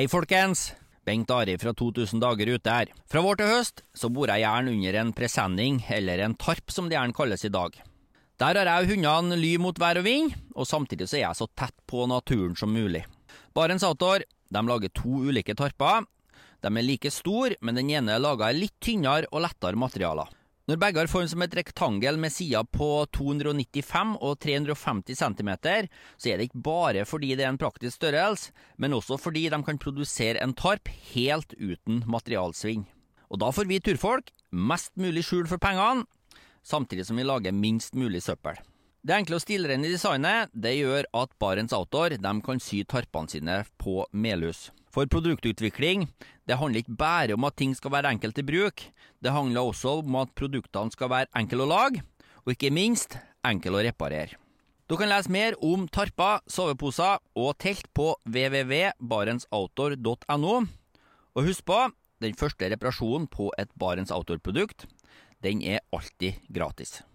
Hei, folkens! Bengt Ari fra 2000 dager ute her. Fra vår til høst så bor jeg gjerne under en presenning, eller en tarp som det gjerne kalles i dag. Der har jeg hundene ly mot vær og vind, og samtidig så er jeg så tett på naturen som mulig. Barents Outdoor de lager to ulike tarper. De er like store, men den ene er laga i litt tynnere og lettere materialer. Når begge har form som et rektangel med sider på 295 og 350 cm, så er det ikke bare fordi det er en praktisk størrelse, men også fordi de kan produsere en tarp helt uten materialsvinn. Og da får vi turfolk mest mulig skjul for pengene, samtidig som vi lager minst mulig søppel. Det enkle og stilrene designet det gjør at Barents Outdoor kan sy tarpene sine på Melhus. For produktutvikling det handler ikke bare om at ting skal være enkelt i bruk, det handler også om at produktene skal være enkle å lage, og ikke minst enkle å reparere. Du kan lese mer om tarper, soveposer og telt på www.barentsoutdoor.no. Og husk på, den første reparasjonen på et Barents Outdoor-produkt, den er alltid gratis.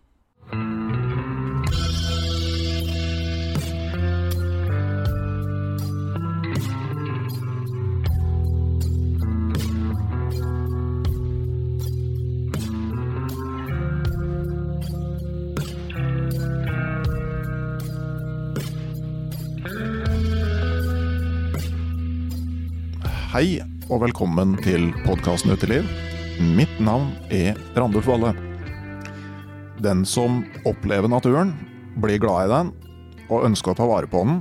Hei og velkommen til podkasten Uteliv. Mitt navn er Randulf Valle. Den som opplever naturen, blir glad i den og ønsker å ta vare på den.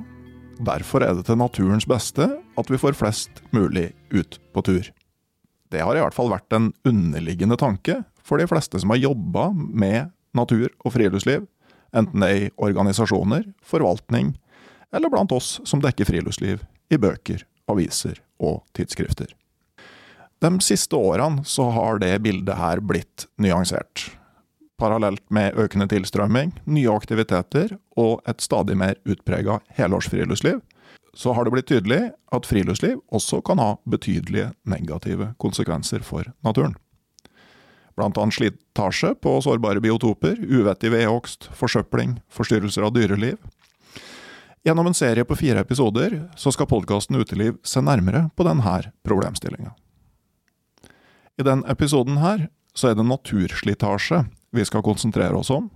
Derfor er det til naturens beste at vi får flest mulig ut på tur. Det har i hvert fall vært en underliggende tanke for de fleste som har jobba med natur og friluftsliv, enten det er i organisasjoner, forvaltning eller blant oss som dekker friluftsliv i bøker, aviser og tidsskrifter. De siste årene så har det bildet her blitt nyansert. Parallelt med økende tilstrømming, nye aktiviteter og et stadig mer utprega helårsfriluftsliv, så har det blitt tydelig at friluftsliv også kan ha betydelige negative konsekvenser for naturen. Blant annet slitasje på sårbare biotoper, uvettig vedhogst, forsøpling, forstyrrelser av dyreliv, Gjennom en serie på fire episoder så skal podkasten Uteliv se nærmere på denne problemstillinga. I denne episoden her så er det naturslitasje vi skal konsentrere oss om,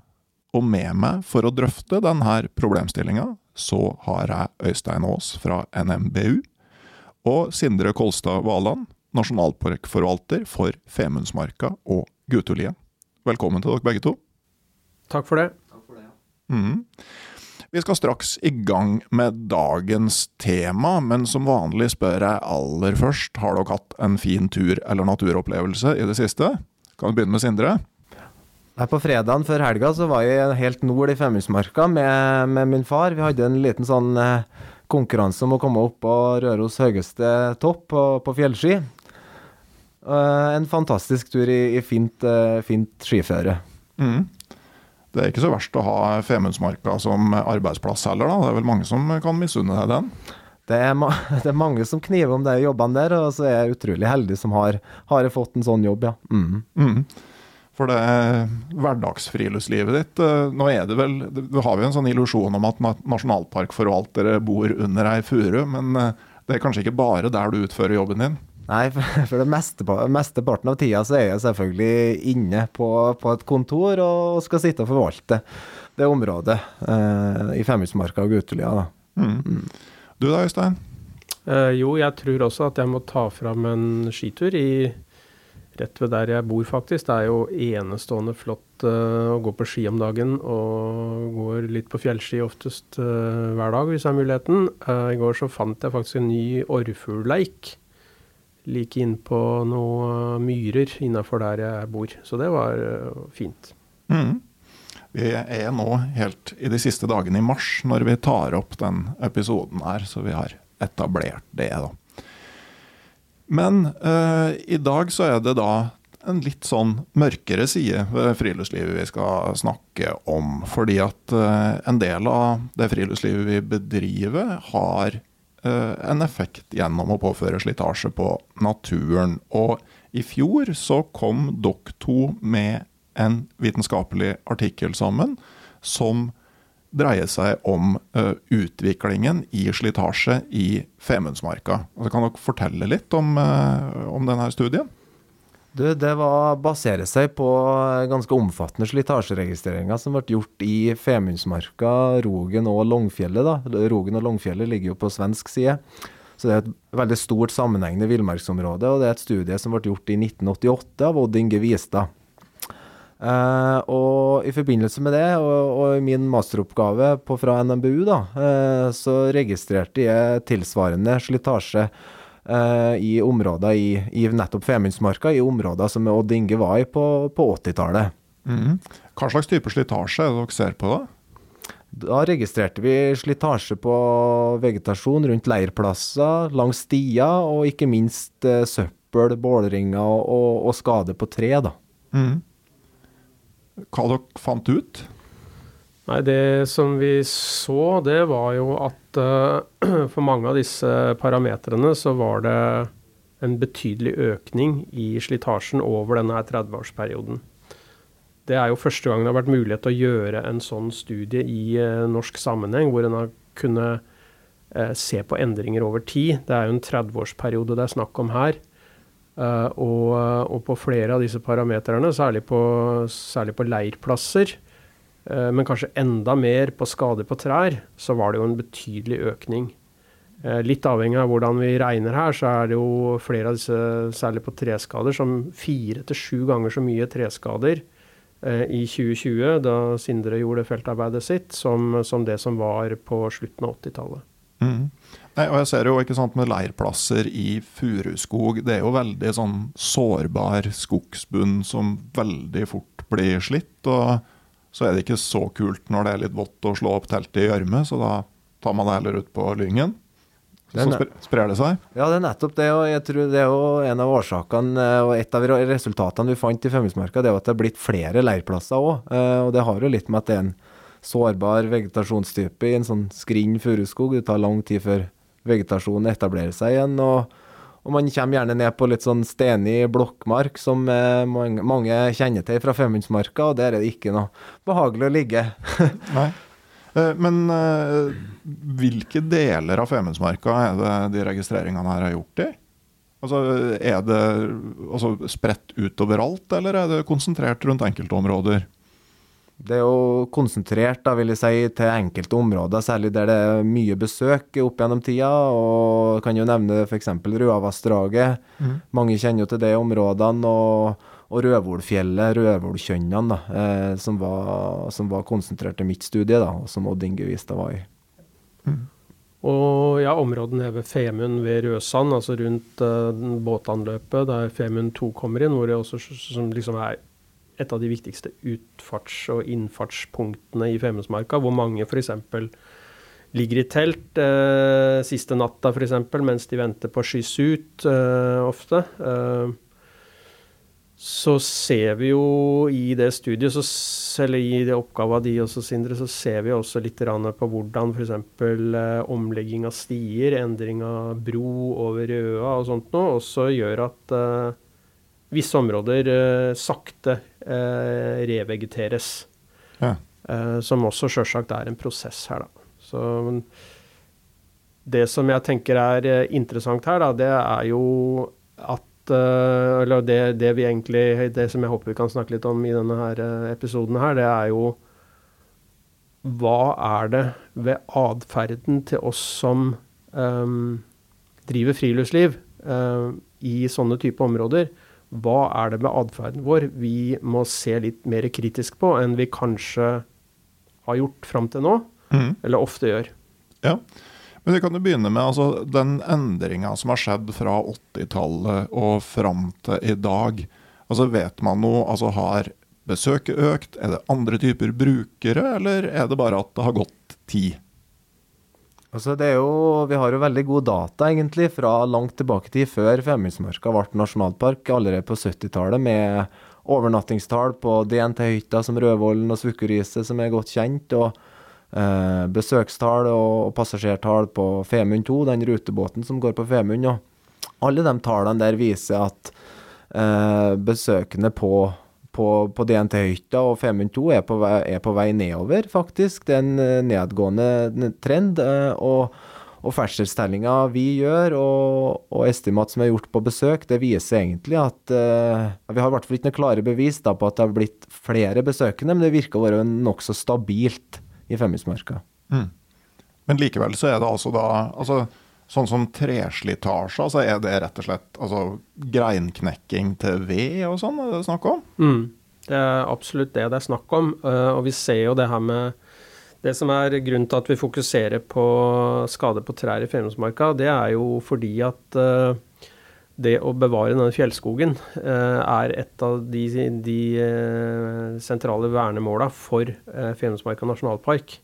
og med meg for å drøfte denne problemstillinga så har jeg Øystein Aas fra NMBU og Sindre Kolstad Valand, nasjonalparkforvalter for Femundsmarka og Gutulien. Velkommen til dere begge to. Takk for det. Takk for det ja. Mm. Vi skal straks i gang med dagens tema, men som vanlig spør jeg aller først, har dere hatt en fin tur eller naturopplevelse i det siste? Kan vi begynne med Sindre? Her på fredagen før helga så var jeg helt nord i Femundsmarka med, med, min far. Vi hadde en liten sånn eh, konkurranse om å komme opp på Røros høyeste topp på, på fjellski. Uh, en fantastisk tur i, i fint, uh, fint skiføre. Mm. Det er ikke så verst å ha Femundsmarka som arbeidsplass heller, da. Det er vel mange som kan misunne deg den? Det er, det er, mange som kniver om de jobbene der, og så er jeg utrolig heldig som har, har fått en sånn jobb, ja. Mm. Mm. For det hverdagsfriluftslivet ditt eh, Nå er det vel Du har jo en sånn illusjon om at nasjonalparkforvaltere bor under ei furu, men eh, det er kanskje ikke bare der du utfører jobben din? Nei, for, det meste, mesteparten av tida så er jeg selvfølgelig inne på, på, et kontor og skal sitte og forvalte det området eh, i Femundsmarka og Gutelia. Mm. Mm. Du da, Øystein? Eh, jo, jeg tror også at jeg må ta fram en skitur i rett ved der jeg bor, faktisk. Det er jo enestående flott eh, å gå på ski om dagen, og går litt på fjellski oftest uh, hver dag hvis jeg har muligheten. Uh, I går så fant jeg faktisk en ny orrfuglleik like innpå noen myrer innafor der jeg bor. Så det var uh, fint. Mm. Vi er nå helt i de siste dagene i mars når vi tar opp den episoden her, så vi har etablert det, da. Men eh, i dag så er det da en litt sånn mørkere side ved friluftslivet vi skal snakke om. Fordi at eh, en del av det friluftslivet vi bedriver, har Eh, en effekt gjennom å påføre slitasje på naturen. Og i fjor så kom dere to med en vitenskapelig artikkel sammen som dreier seg om uh, utviklingen i slitasje i Femundsmarka. Altså, kan dere fortelle litt om, uh, om denne studien? Du, det var baserer seg på ganske omfattende slitasjeregistreringer som ble gjort i Femundsmarka, Rogen og Longfjellet. da. Rogen og Longfjellet ligger jo på svensk side. Så det er et veldig stort sammenhengende villmarksområde, og det er et studie som ble gjort i 1988 av Odd Inge Vistad. Eh, og i forbindelse med det, og, i min masteroppgave på, fra NMBU, da, eh, så registrerte jeg tilsvarende slitasje i områder i, i nettopp Femundsmarka, i områder som Odd Inge var i på, på 80-tallet. Mm. Hva slags type slitasje er det dere ser på da? Da registrerte vi slitasje på vegetasjon rundt leirplasser, langs stier, og ikke minst søppel, bålringer og, og skade på tre. da. Mm hva dere fant ut? Nei, Det som vi så, det var jo at uh, for mange av disse parametrene så var det en betydelig økning i slitasjen over denne 30-årsperioden. Det er jo første gang det har vært mulighet til å gjøre en sånn studie i uh, norsk sammenheng, hvor en har kunnet uh, se på endringer over tid. Det er jo en 30-årsperiode det er snakk om her. Og, og, på flere av disse parameterne, særlig særlig på leirplasser, men kanskje enda mer på skader på trær, så var det jo en betydelig økning. Uh, litt avhengig av hvordan vi regner her, så er det jo flere av disse, særlig på treskader, som fire til sju ganger så mye treskader i 2020, da Sindre gjorde feltarbeidet sitt, som, som det som var på slutten av 80-tallet. Mm. Og jeg ser jo ikke sant, med leirplasser i furuskog. Det er jo veldig sånn sårbar skogsbunn som veldig fort blir slitt. Og så er det ikke så kult når det er litt vått å slå opp teltet i gjørme, så da tar man det heller ut på lyngen. Så sprer det seg? Ja, det er nettopp det. og jeg tror Det er jo en av årsakene og et av resultatene vi fant i Femundsmarka, det er at det er blitt flere leirplasser òg. Eh, og det har jo litt med at det er en sårbar vegetasjonstype i en sånn skrinn furuskog. Det tar lang tid før vegetasjonen etablerer seg igjen. og, og man kommer gjerne ned på litt sånn stenig blokkmark, som eh, mange, kjenner til fra Femundsmarka, og der er det ikke noe behagelig å ligge. Nei. Eh, men eh, hvilke deler av Femundsmarka er det de registreringene her er gjort i? Altså, Er det altså, spredt utover alt, eller er det konsentrert rundt enkeltområder? Det er jo konsentrert da, vil jeg si, til enkelte områder, særlig der det er mye besøk opp gjennom tida. og Kan jo nevne f.eks. Røavassdraget. Mm. Mange kjenner jo til de områdene. Og, og Rødvolfjellet, Rødvolkjønnene, eh, som, var, som var konsentrert til mitt studie, da, og som Odd Inge Vistad var i. Mm. Og ja, områdene ved Femund ved Røsand, altså rundt eh, båtanløpet der Femund 2 kommer inn, hvor det også som liksom er et av de viktigste utfarts- og innfartspunktene i Femundsmarka, hvor mange f.eks. ligger i telt eh, siste natta f.eks. mens de venter på å skyss ut eh, ofte. Eh, så ser vi jo i det studiet, så, eller i det oppgava di også, Sindre, så ser vi også litt på hvordan f.eks. Eh, omlegging av stier, endring av bro over Røa og sånt noe, også gjør at eh, visse områder eh, sakte eh, revegeteres. Ja. Eh, som også sjølsagt er en prosess her, da. Så det som jeg tenker er interessant her, da, det er jo at Eller det, det, vi egentlig Det som jeg håper vi kan snakke litt om i denne her episoden her, det er jo hva er det ved atferden til oss som um, driver friluftsliv uh, i sånne type områder, hva er det med atferden vår vi må se litt mer kritisk på enn vi kanskje har gjort fram til nå, mm. eller ofte gjør. Ja, men vi kan jo begynne med altså, den endringa som har skjedd fra 80-tallet og fram til i dag. Altså Vet man noe, altså Har besøket økt? Er det andre typer brukere, eller er det bare at det har gått tid? Altså det er jo, Vi har jo veldig gode data egentlig fra langt tilbake til før Femundsmarka ble nasjonalpark, allerede på 70-tallet, med overnattingstall på DNT-hytta som Rødvollen og Svukkeriset, som er godt kjent, og eh, besøkstall og passasjertall på Femund 2, den rutebåten som går på Femund. Alle de tallene der viser at eh, besøkende på, på, på DNT-hytta og Femund 2 er på, vei, er på vei nedover, faktisk. Det er en eh, nedgående trend. eh, og og ferdselstellinga vi gjør, og, og estimat som er gjort på besøk, det viser egentlig at uh, Vi har i hvert fall ikke noe klare bevis da, på at det har blitt flere besøkende, men det virker å være nokså stabilt i Femundsmarka. Mm. Men likevel så er det altså da altså, Sånn som treslitasje, altså er det rett og slett altså, greinknekking til ved og sånn, er det snakk om? Mm. Det er absolutt det det er snakk om. Uh, og vi ser jo det her med det som er grunnen til at vi fokuserer på skade på trær i Femundsmarka, det er jo fordi at uh, det å bevare denne fjellskogen uh, er et av de, de sentrale vernemåla for Femundsmarka nasjonalpark.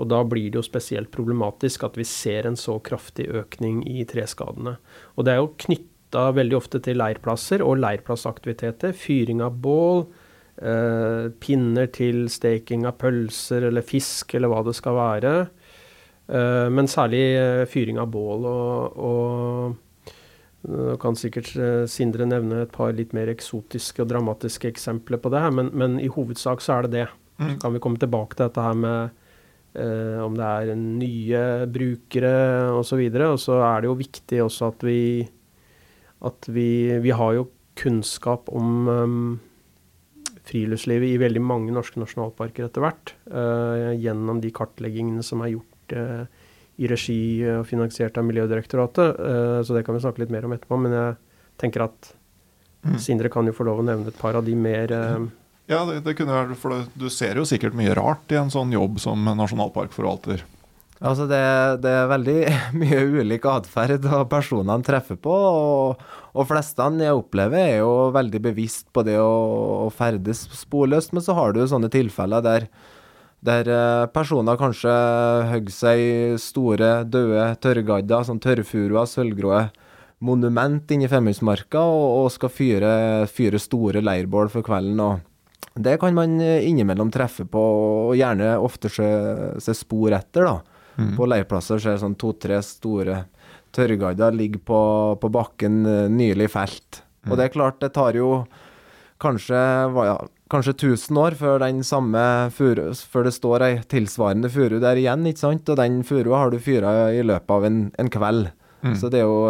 Og da blir det jo spesielt problematisk at vi ser en så kraftig økning i treskadene. Og det er jo knytta veldig ofte til leirplasser og leirplassaktiviteter. Fyring av bål, eh, pinner til steking av pølser eller fisk eller hva det skal være. Eh, men særlig uh, fyring av bål. Og, og kan sikkert Sindre nevne et par litt mer eksotiske og dramatiske eksempler på det her, men, men i hovedsak så er det det. Så kan vi komme tilbake til dette her med om det er nye brukere osv. Og, og så er det jo viktig også at vi at vi, vi har jo kunnskap om um, friluftslivet i veldig mange norske nasjonalparker etter hvert. Uh, gjennom de kartleggingene som er gjort uh, i regi og finansiert av Miljødirektoratet. Uh, så det kan vi snakke litt mer om etterpå. Men jeg tenker at mm. Sindre kan jo få lov å nevne et par av de mer Ja, det, det kunne være, for du ser jo sikkert mye rart i en sånn jobb som nasjonalparkforvalter. Altså det, det, er veldig mye ulik atferd og personene treffer på. Og, og flestene jeg opplever er jo veldig bevisst på det å, å ferdes sporløst. Men så har du sånne tilfeller der, der eh, personer kanskje hogger seg store, døde tørrgadder, sånn tørrfuruer, sølvgrå monument inni Femundsmarka, og, og, skal fyre, fyre store leirbål for kvelden. og det kan man innimellom treffe på, og gjerne ofte se, se spor etter. da. Mm. På leirplasser ser sånn to-tre store tørrguider ligger på, på, bakken eh, nylig felt. Mm. Og det er klart, det tar jo kanskje, ja, kanskje 1000 år før den samme furu, før det står ei tilsvarende furu der igjen, ikke sant? Og den furua har du fyra i løpet av en, en kveld. Mm. Så det er jo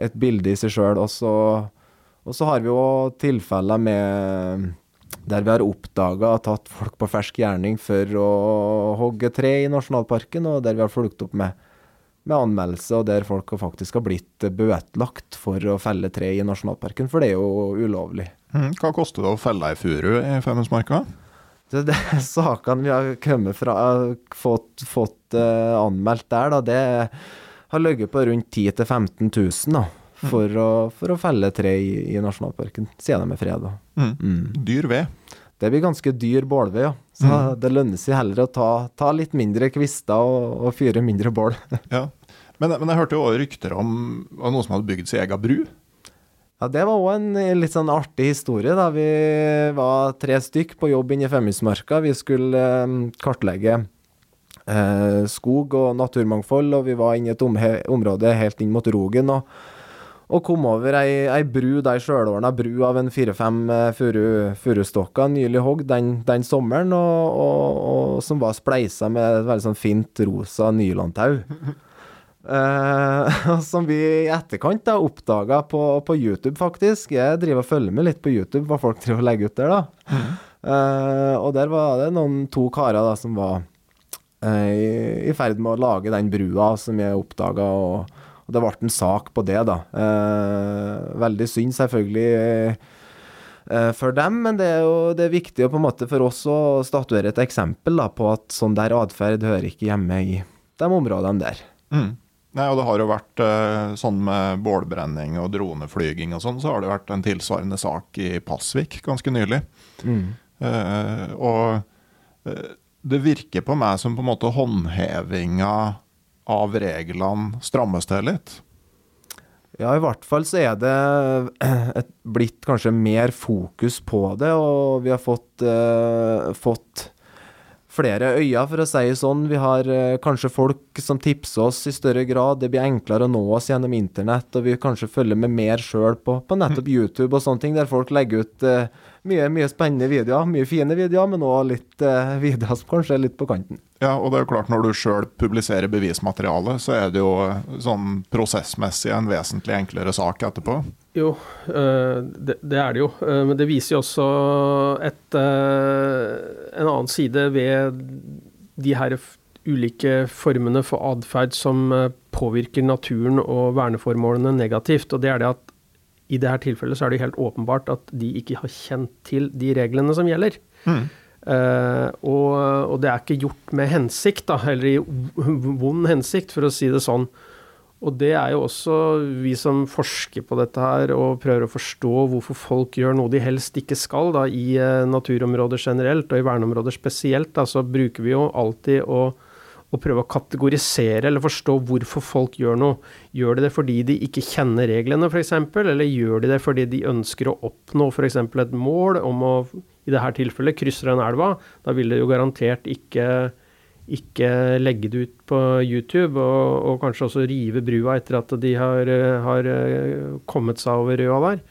et bilde i seg sjøl. Og så har vi jo tilfeller med der vi har oppdaga og tatt folk på fersk gjerning for å hogge tre i nasjonalparken, og der vi har fulgt opp med, med anmeldelse, og der folk faktisk har blitt bøtelagt for å felle tre i nasjonalparken, for det er jo ulovlig. Mm, hva koster det å felle ei furu i Femundsmarka? Det, det sakene vi har kommet fra, fått, fått uh, anmeldt der, da, det har ligget på rundt 10 000-15 000. da for, mm. å, for å, felle tre i, i nasjonalparken, siden de er freda. Mm. Mm. Dyr ved? Det blir ganske dyr bålved, ja. Så mm. det lønner seg heller å ta, ta litt mindre kvister og, og fyre mindre bål. ja. Men, men, jeg hørte jo også rykter om noen som hadde bygd sin egen bru? Ja, Det var òg en litt sånn artig historie. da. Vi var tre stykk på jobb inne i Femundsmarka. Vi skulle eh, kartlegge eh, skog og naturmangfold, og vi var inne i et om område helt inn mot Rogen. og og kom over ei, ei bru, ei sjølordna bru av en fire-fem eh, furustokker, nylig hogd den, den, sommeren, og, og, og, som var spleisa med et veldig sånn fint rosa nylontau. uh, som vi i etterkant da oppdaga på, på, YouTube, faktisk. Jeg driver og følger med litt på YouTube, hva folk driver og legger ut der, da. Uh, og der var det noen to karer da som var uh, i, i ferd med å lage den brua som jeg oppdaga. og og det ble en sak på det, da. Eh, veldig synd, selvfølgelig. Eh, for dem, men det er jo det er viktig på en måte for oss å statuere et eksempel da, på at sånn der atferd hører ikke hjemme i de områdene der. Mm. Nei, og det har jo vært eh, sånn med bålbrenning og droneflyging og sånn, så har det vært en tilsvarende sak i Pasvik ganske nylig. Mm. Eh, og det virker på meg som på en måte håndhevinga av reglene strammes til litt? Ja, i hvert fall så er det et, blitt kanskje mer fokus på det, og vi har fått, eh, fått flere øyne, for å si det sånn. Vi har eh, kanskje folk som tipser oss i større grad. Det blir enklere å nå oss gjennom internett, og vi kanskje følger med mer sjøl på, på nettopp YouTube og sånne ting, der folk legger ut eh, mye, mye spennende videoer. Mye fine videoer, men òg litt uh, videoer som kanskje er litt på kanten. Ja, og det er jo klart når du sjøl publiserer bevismateriale, så er det jo eh, sånn prosessmessig en vesentlig enklere sak etterpå. Jo, eh, det, det er det jo. Men det viser jo også et, en annen side ved de her ulike formene for atferd som påvirker naturen og verneformålene negativt. Og det er det at i det her tilfellet så er det helt åpenbart at de ikke har kjent til de reglene som gjelder. Eh, og, og det er ikke gjort med hensikt, da, eller i vond hensikt, for å si det sånn. Og det er jo også vi som forsker på dette her og prøver å forstå hvorfor folk gjør noe de helst ikke skal da, i eh, naturområder generelt og i verneområder spesielt, da, så bruker vi jo alltid å, å prøve å kategorisere eller forstå hvorfor folk gjør noe. Gjør de det fordi de ikke kjenner reglene f.eks., eller gjør de det fordi de ønsker å oppnå f.eks. et mål om å, i dette tilfellet, krysse den elva? Da vil de jo garantert ikke ikke legge det ut på YouTube, og, og kanskje også rive brua etter at de har, har eh, kommet seg over røa der.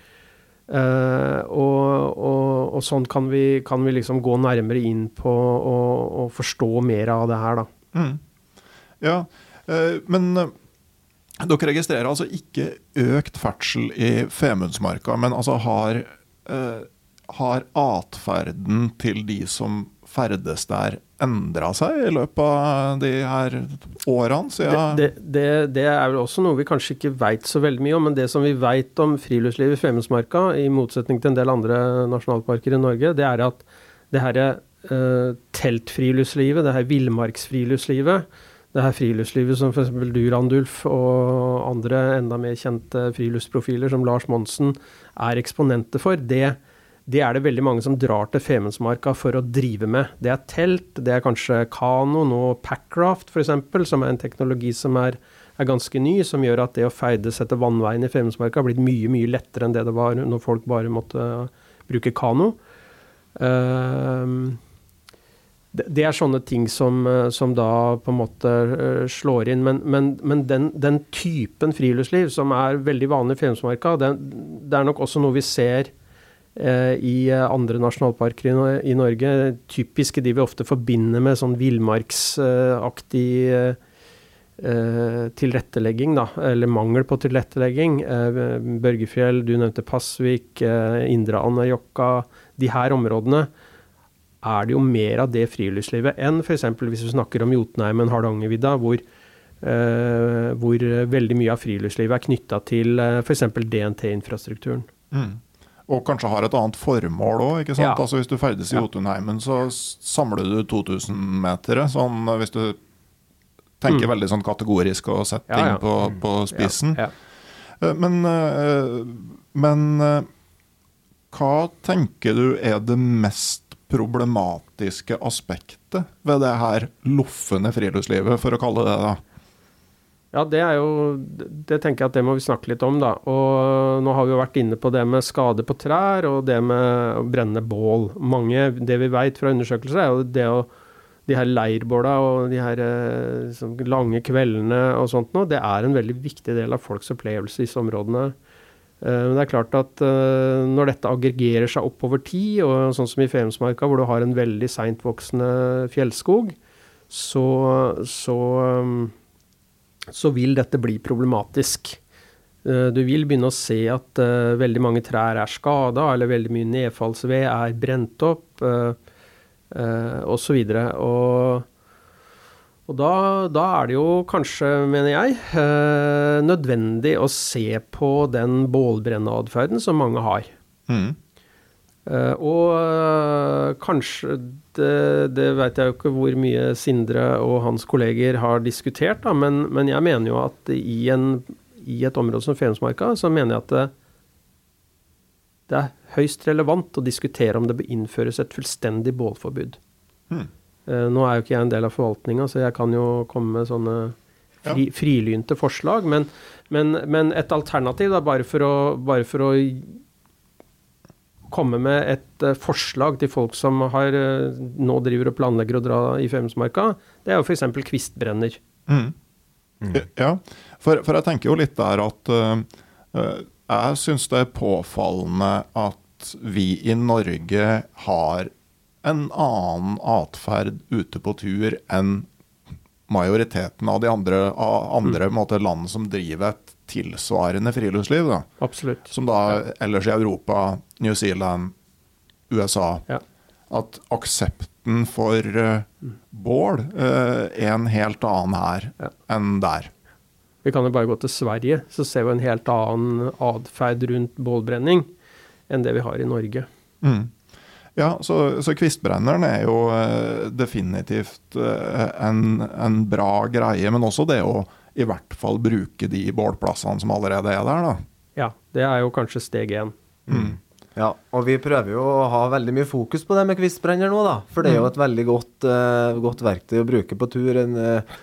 Uh, og, og, og sånn kan vi, kan vi liksom gå nærmere inn på og, og forstå mer av det her, da. Mm. Ja, eh, men eh, dere registrerer altså ikke økt ferdsel i Femundsmarka, men altså har, eh, har atferden til de som ferdes der, endra seg i løpet av de her årene siden Det, det, det, er vel også noe vi kanskje ikke veit så veldig mye om, men det som vi veit om friluftsliv i Femundsmarka, i motsetning til en del andre nasjonalparker i Norge, det er at det her eh, teltfriluftslivet, det her villmarksfriluftslivet, det her friluftslivet som f.eks. du, Randulf, og andre enda mer kjente friluftsprofiler som Lars Monsen er eksponenter for, det, det er det veldig mange som drar til Femundsmarka for å drive med. Det er telt, det er kanskje kano, nå packraft f.eks., som er en teknologi som er, er ganske ny, som gjør at det å ferdes etter vannveien i Femundsmarka har blitt mye, mye lettere enn det det var når folk bare måtte bruke kano. Ehm, det, er sånne ting som, eh, som da på en måte eh, slår inn. Men, men, men den, den typen friluftsliv som er veldig vanlig i Femundsmarka, det er nok også noe vi ser eh, i eh, andre nasjonalparker i, i Norge. Typiske de vi ofte forbinder med sånn villmarksaktig eh, tilrettelegging, da, eller mangel på tilrettelegging. Eh, Børgefjell, du nevnte Pasvik, Indre Anárjohka. De her områdene er det jo mer av det friluftslivet enn f.eks. hvis vi snakker om Jotunheimen, Hardangervidda, hvor, eh, hvor veldig mye av friluftslivet er knytta til eh, f.eks. DNT-infrastrukturen. Mm. Og kanskje har et annet formål òg. Ja. Altså hvis du ferdes i Ja. Jotunheimen, så samler du 2000-metere. Sånn, eh, hvis du tenker Mm. veldig sånn kategorisk og setter ting ja. på, på spissen. Ja, Eh, Men, eh, men hva tenker du er det mest problematiske aspektet ved det her loffende friluftslivet, for å kalle det det? Ja, det er jo Det tenker jeg at det må vi snakke litt om, da. Og nå har vi jo vært inne på det med skade på trær og det med å brenne bål. Mange, Det vi vet fra undersøkelser, er jo det å de her leirbåla og de her sånn lange kveldene og sånt nå, det er en veldig viktig del av folks opplevelse i disse områdene. Eh, Men det er klart at eh, når dette aggregerer seg opp over tid, og sånn som i Femundsmarka, hvor du har en veldig seintvoksende fjellskog, så, så um, så vil dette bli problematisk. Eh, Du vil begynne å se at eh, veldig mange trær er skada, eller veldig mye nedfallsved er brent opp, osv. Og, og da, da er det jo kanskje, mener jeg, eh, nødvendig å se på den bålbrenneatferden som mange har. Mm. Eh, og eh, kanskje det, det vet jeg jo ikke hvor mye Sindre og hans kolleger har diskutert, da, men, men jeg mener jo at i, en, i et område som Femundsmarka, så mener jeg at det, det er høyst relevant å diskutere om det bør innføres et fullstendig bålforbud. Mm. Eh, nå er jo ikke jeg en del av forvaltninga, så jeg kan jo komme med sånne fri, frilynte forslag. Men, men, men et alternativ, da, bare for å, bare for å komme med et uh, forslag til folk som har, uh, nå driver og planlegger å dra i Femundsmarka, det er jo f.eks. kvistbrenner. Mm. Mm. Ja, for, for, jeg tenker jo litt der at uh, jeg syns det er påfallende at vi i Norge har en annen atferd ute på tur enn majoriteten av de andre, av andre mm. måte, land som driver et tilsvarende friluftsliv. Da. Absolutt. Som da ja. ellers i Europa, New Zealand, USA. Ja. At aksepten for uh, bål uh, er en helt annen her ja. enn der. Vi kan jo bare gå til Sverige, så ser vi en helt annen atferd rundt bålbrenning enn det vi har i Norge. Mm. Ja, så, så, kvistbrenneren er jo uh, definitivt en, en, bra greie, men også det å i hvert fall bruke de bålplassene som allerede er der, da. Ja, det er jo kanskje steg én. Mm. Ja, og vi prøver jo å ha veldig mye fokus på det med kvistbrenner nå, da. For det er jo mm. et veldig godt, uh, godt verktøy å bruke på tur. En, uh,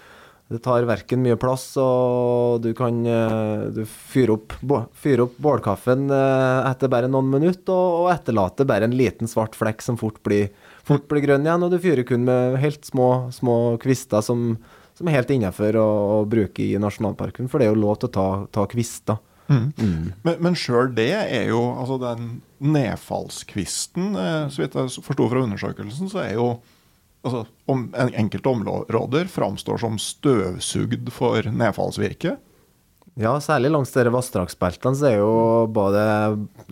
det tar verken mye plass, og du kan uh, du fyre opp, fyre opp bålkaffen etter bare noen minutter, og, og etterlater bare en liten svart flekk som fort blir, fort blir grønn igjen. Og du fyrer kun med helt små, små kvister som som er helt innafor å, å, bruke i nasjonalparken. For det er jo lov til å ta, ta kvister. Mm. Mm. Men, men sjøl det er jo altså Den nedfallskvisten, eh, så vidt jeg forsto fra undersøkelsen, så er jo altså, om, en enkelte områder framstår som støvsugd for nedfallsvirke. Ja, særlig langs dere vassdragsbeltene så er jo både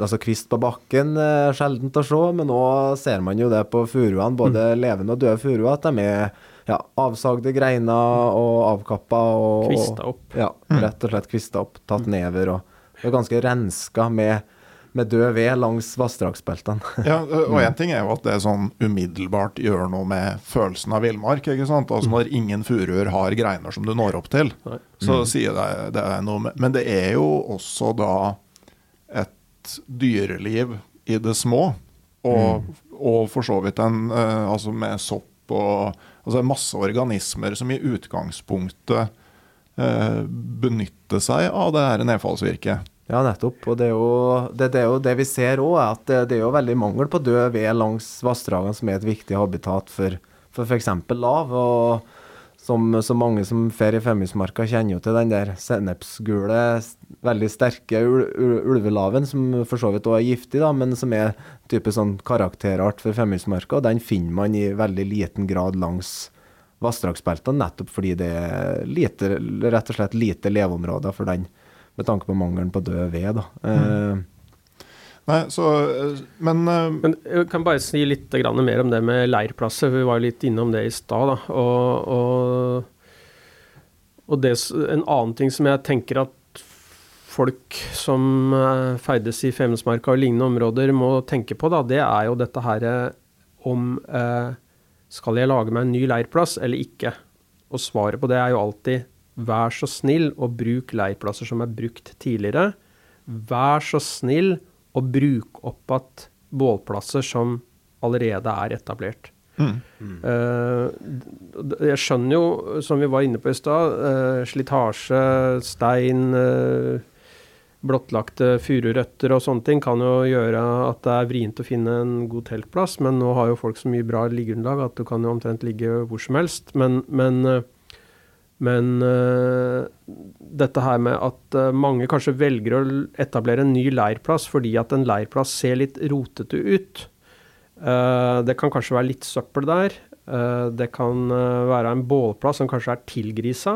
altså kvist på bakken eh, sjeldent å se, men nå ser man jo det på furuene, både mm. levende og døde furuer, at de er ja, avsagde greiner og avkappa. Og, kvista opp. Ja, mm. rett og slett kvista opp. Tatt mm. never og, og ganske renska med, med død ved langs vassdragsbeltene. ja, og én ting er jo at det er sånn umiddelbart gjør noe med følelsen av villmark. ikke sant? Altså Når ingen furuer har greiner som du når opp til, så mm. sier det, det noe med Men det er jo også da et dyreliv i det små. Og, mm. og for så vidt en uh, Altså med sopp og Altså masse organismer som i utgangspunktet eh, benytter seg av det her nedfallsvirket. Ja, nettopp. Og det er jo det, det, er jo det vi ser òg, at det, det, er jo veldig mangel på død ved langs vassdragene, som er et viktig habitat for f.eks. lav. og som så mange som fer i Femundsmarka, kjenner jo til den der sennepsgule, veldig sterke ul ulvelaven, som for så vidt òg er giftig, da, men som er type sånn karakterart for Femundsmarka. Den finner man i veldig liten grad langs vassdragsbeltene, nettopp fordi det er lite, rett og slett lite leveområder for den, med tanke på mangelen på død ved. da. Mm. Eh, Nei, så, men, uh, men Jeg kan bare si litt mer om det med leirplasser. Vi var litt innom det i stad. Og, og, og det, en annen ting som jeg tenker at folk som ferdes i Femundsmarka og lignende områder må tenke på, da, det er jo dette her om Skal jeg lage meg en ny leirplass eller ikke? Og svaret på det er jo alltid vær så snill og bruk leirplasser som er brukt tidligere. Vær så snill og bruke opp igjen bålplasser som allerede er etablert. Mm. Uh, jeg skjønner jo, som vi var inne på i stad, uh, slitasje, stein, uh, blottlagte fururøtter og sånne ting kan jo gjøre at det er vrient å finne en god teltplass, men nå har jo folk så mye bra liggeunderlag at du kan jo omtrent ligge hvor som helst. Men, men men uh, dette her med at uh, mange kanskje velger å etablere en ny leirplass fordi at en leirplass ser litt rotete ut. Uh, det kan kanskje være litt søppel der. det kan være en bålplass som kanskje er tilgrisa.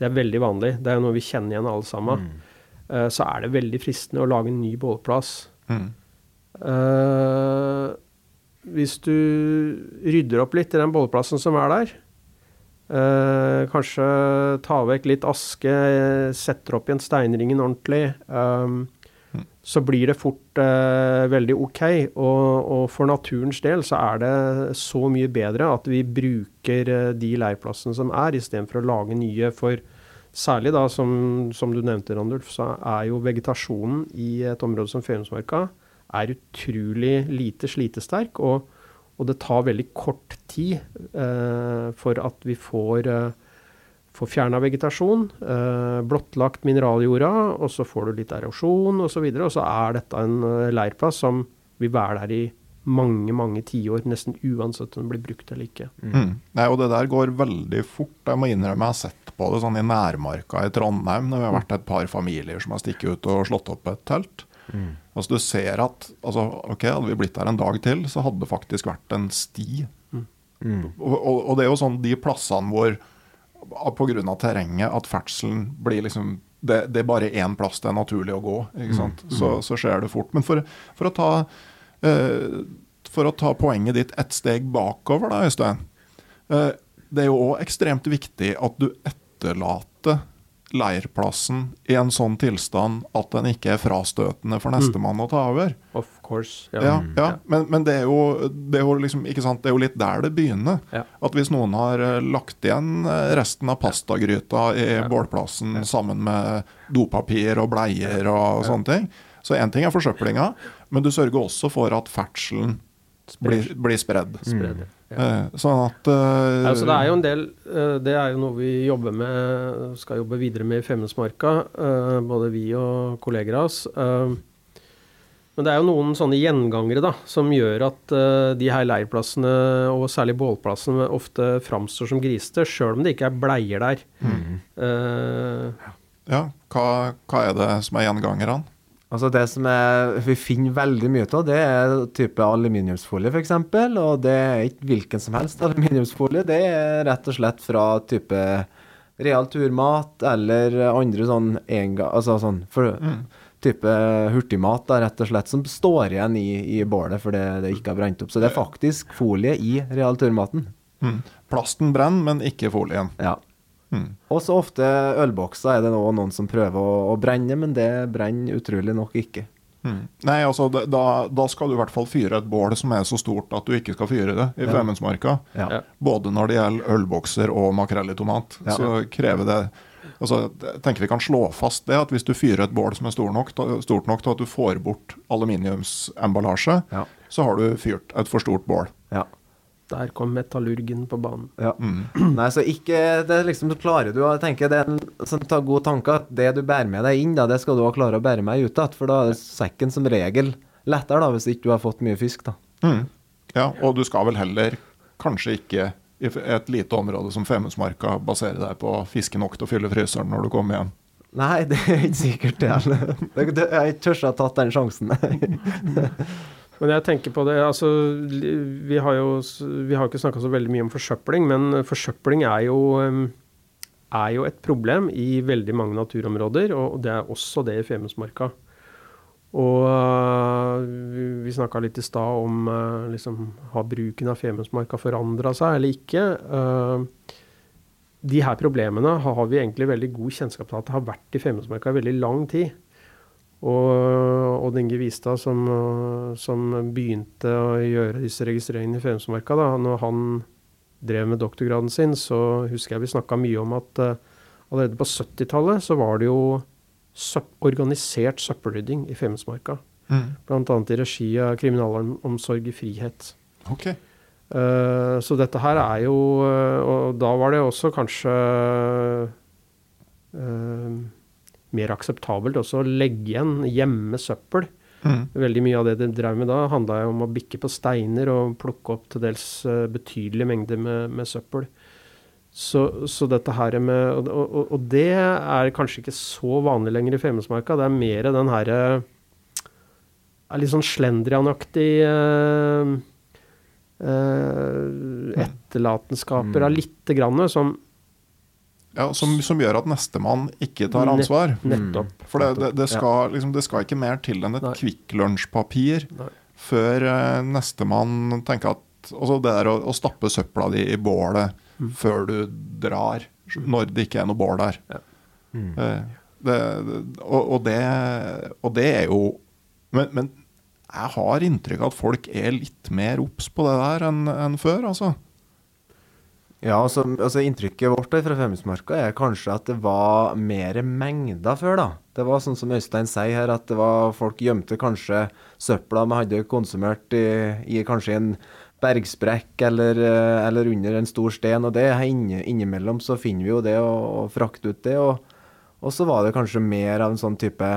Det er veldig vanlig. Det er noe vi kjenner igjen alle sammen. Mm. så er det veldig fristende å lage en ny bålplass. Mm. hvis du rydder opp litt i den bålplassen som er der, Uh, kanskje ta vekk litt aske, setter opp igjen steinringen ordentlig. Um, mm. Så blir det fort uh, veldig OK. Og, og, for naturens del så er det så mye bedre at vi bruker uh, de leirplassene som er, istedenfor å lage nye. For særlig da, som, som, du nevnte, Randulf, så er jo vegetasjonen i et område som Femundsmarka er utrolig lite slitesterk. og og det tar veldig kort tid eh, for at vi får, eh, får fjerna vegetasjon, eh, blottlagt mineraljorda, og så får du litt erosjon osv. Og, så og så er dette en eh, leirplass som vil være der i mange, mange tiår, nesten uansett om det blir brukt eller ikke. Mm. Nei, og det der går veldig fort. Jeg må innrømme jeg har sett på det sånn i nærmarka i Trondheim, når vi har vært et par familier som har stikket ut og slått opp et telt. Altså Du ser at altså, ok, hadde vi blitt der en dag til, så hadde det faktisk vært en sti. Og, og, og det er jo sånn de plassene hvor pga. terrenget at ferdselen blir liksom det, det er bare én plass det er naturlig å gå. ikke sant? Så, så skjer det fort. Men for, for, å ta, uh, for å ta poenget ditt ett steg bakover, da, Øystein. Eh, det er jo òg ekstremt viktig at du etterlater leirplassen i en sånn tilstand at den ikke er frastøtende for nestemann å ta over. Of course. Ja, ja. Men, men det, er jo, det, er jo liksom, ikke sant? det er jo litt der det begynner. Ja. At hvis noen har eh, lagt igjen eh, resten av pastagryta i bålplassen sammen med dopapir og bleier og sånne ting, så én ting er forsøplinga, men du sørger også for at ferdselen blir, blir spredd. Spredd, ja. Eh, Sånn at uh, altså det er jo en del uh, Det er jo noe vi jobber med, skal jobbe videre med i Femundsmarka, Uh, både vi og kolleger av oss. Men det er jo noen sånne gjengangere da, som gjør at de her leirplassene, og særlig bålplassene, ofte framstår som grisete, sjøl om det ikke er bleier der. Eh, Ja, hva, hva er det som er gjengangerne? Altså Det som er, vi finner veldig mye av, det er type aluminiumsfolie f.eks. Og det er ikke hvilken som helst aluminiumsfolie. Det er rett og slett fra type real turmat eller andre sånn enga, altså sånn for, type hurtigmat, da, rett og slett, som står igjen i, i bålet fordi det ikke har brent opp. Så det er faktisk folie i real turmaten. Mm. Plasten brenner, men ikke folien. Ja. Mm. Og så ofte ølbokser er det nå noen som prøver å, å brenne, men det brenner utrolig nok ikke. Hmm. Nei, altså da, da skal du i hvert fall fyre et bål som er så stort at du ikke skal fyre det i Ja. Femundsmarka. Ja. Ja. Både når det gjelder ølbokser og makrell i tomat. Ja. Så krever det Altså, jeg tenker vi kan slå fast det at hvis du fyrer et bål som er stort nok, stort nok til at du får bort aluminiumsemballasje, Ja. så har du fyrt et for stort bål. Der kom metallurgen på banen. Ja. Mm. Nei, så ikke Det er liksom klarer du å tenke Det er en sånn ta god tanke at det du bærer med deg inn, da, det skal du også klare å bære med ut igjen. For da er sekken som regel lettere, da, hvis ikke du har fått mye fisk, da. Mm. Ja, og du skal vel heller kanskje ikke i et lite område som Femundsmarka basere deg på fiske nok til å fylle fryseren når du kommer hjem. Nei, det er ikke sikkert det heller. Jeg tør ikke ha tatt den sjansen. Men jeg tenker på det, altså Vi har jo vi har ikke snakka så veldig mye om forsøpling, men forsøpling er jo, er jo et problem i veldig mange naturområder, og det er også det i Femundsmarka. Og øh, vi, snakka litt i stad om øh, liksom, har bruken av Femundsmarka forandra seg eller ikke. De her problemene har vi egentlig veldig god kjennskap til at det har vært i Femundsmarka i veldig lang tid. Og Odd Inge Vistad, som, som begynte å gjøre disse registreringene i Femundsmarka, når han drev med doktorgraden sin, så husker jeg vi snakka mye om at øh, allerede på 70-tallet så var det jo organisert søppelrydding i Femundsmarka. Mm. Bl.a. i regi av Kriminalomsorg i frihet. Ok. Uh, så dette her er jo eh, Og da var det også kanskje eh, mer akseptabelt også å legge igjen hjemme søppel. Mm. Veldig mye av det de drev med da, handla om å bikke på steiner og plukke opp til dels eh, betydelige mengder med, med søppel. Så, så dette her med og, og, og det er kanskje ikke så vanlig lenger i Femundsmarka. Det er mer den herre er Litt sånn slendrianaktig eh, eh, etterlatenskaper av lite grann som Ja, som, som gjør at nestemann ikke tar ansvar. nettopp For det, det, det, skal, liksom, det skal ikke mer til enn et Nei. Kvikk Lunsj-papir Nei. før eh, nestemann tenker at Altså det der å, å stappe søpla di i bålet Mm. før du drar, når det ikke er noe bål der. Ja. Eh, det, det, og, og, det, og det er jo men, men jeg har inntrykk av at folk er litt mer obs på det der enn enn før, altså. Ja, altså, altså Inntrykket vårt fra Femundsmarka er kanskje at det var mer mengder før, da. Det var sånn som Øystein sier her, at det var folk gjemte kanskje søpla vi hadde konsumert i, i kanskje en bergsprekk eller, eh, eller under en stor sten. Og det inne, innimellom så finner vi jo det og, og frakter ut det. Og, og så var det kanskje mer av en sånn type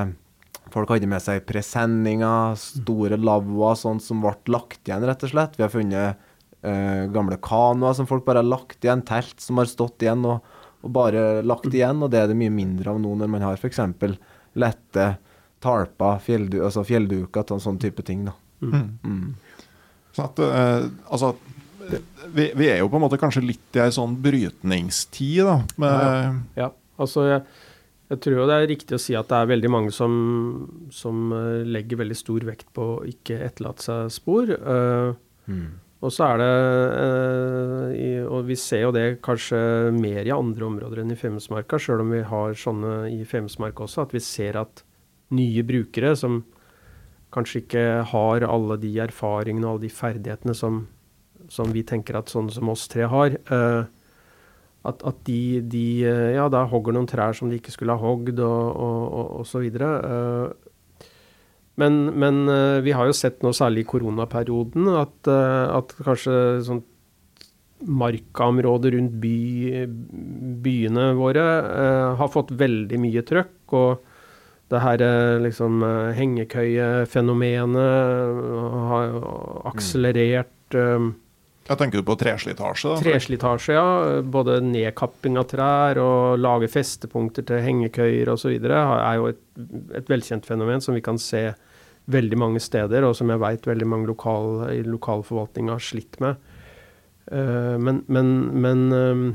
Folk hadde med seg presenninger, store lavvoer, sånt som ble lagt igjen, rett og slett. Vi har funnet eh, gamle kanoer som folk bare har lagt igjen, telt som har stått igjen og, og bare lagt igjen. Og det er det mye mindre av nå når man har f.eks. lette tarpa, fjelldu, altså fjellduker sånn type ting. da. Mm. Mm. Sånn at, uh, altså, vi, vi, er jo på en måte kanskje litt i ei sånn brytningstid, da. Med, ja, ja. altså jeg, jeg, tror jo det er riktig å si at det er veldig mange som, som uh, legger veldig stor vekt på å ikke etterlate seg spor. Uh, mm. Og så er det uh, Og vi ser jo det kanskje mer i andre områder enn i Femundsmarka, sjøl om vi har sånne i Femundsmarka også, at vi ser at nye brukere som kanskje ikke har alle de erfaringene og alle de ferdighetene som, som vi tenker at sånne som oss tre har. Uh, at, at, de, de uh, ja, da hogger noen trær som de ikke skulle ha hogd, og, og, og, og så videre. Men, men vi har jo sett nå, særlig i koronaperioden, at, at kanskje sånn markaområder rundt by, byene våre har fått veldig mye trøkk. og det her liksom, hengekøyefenomenet har akselerert. Mm. Jeg tenker på treslitasje? da? Treslitasje, ja. Både nedkapping av trær og lage festepunkter til hengekøyer osv. er jo et, et, velkjent fenomen som vi kan se veldig mange steder, og som jeg veit veldig mange lokal, i lokalforvaltninga har slitt med. Uh, men, men, men um,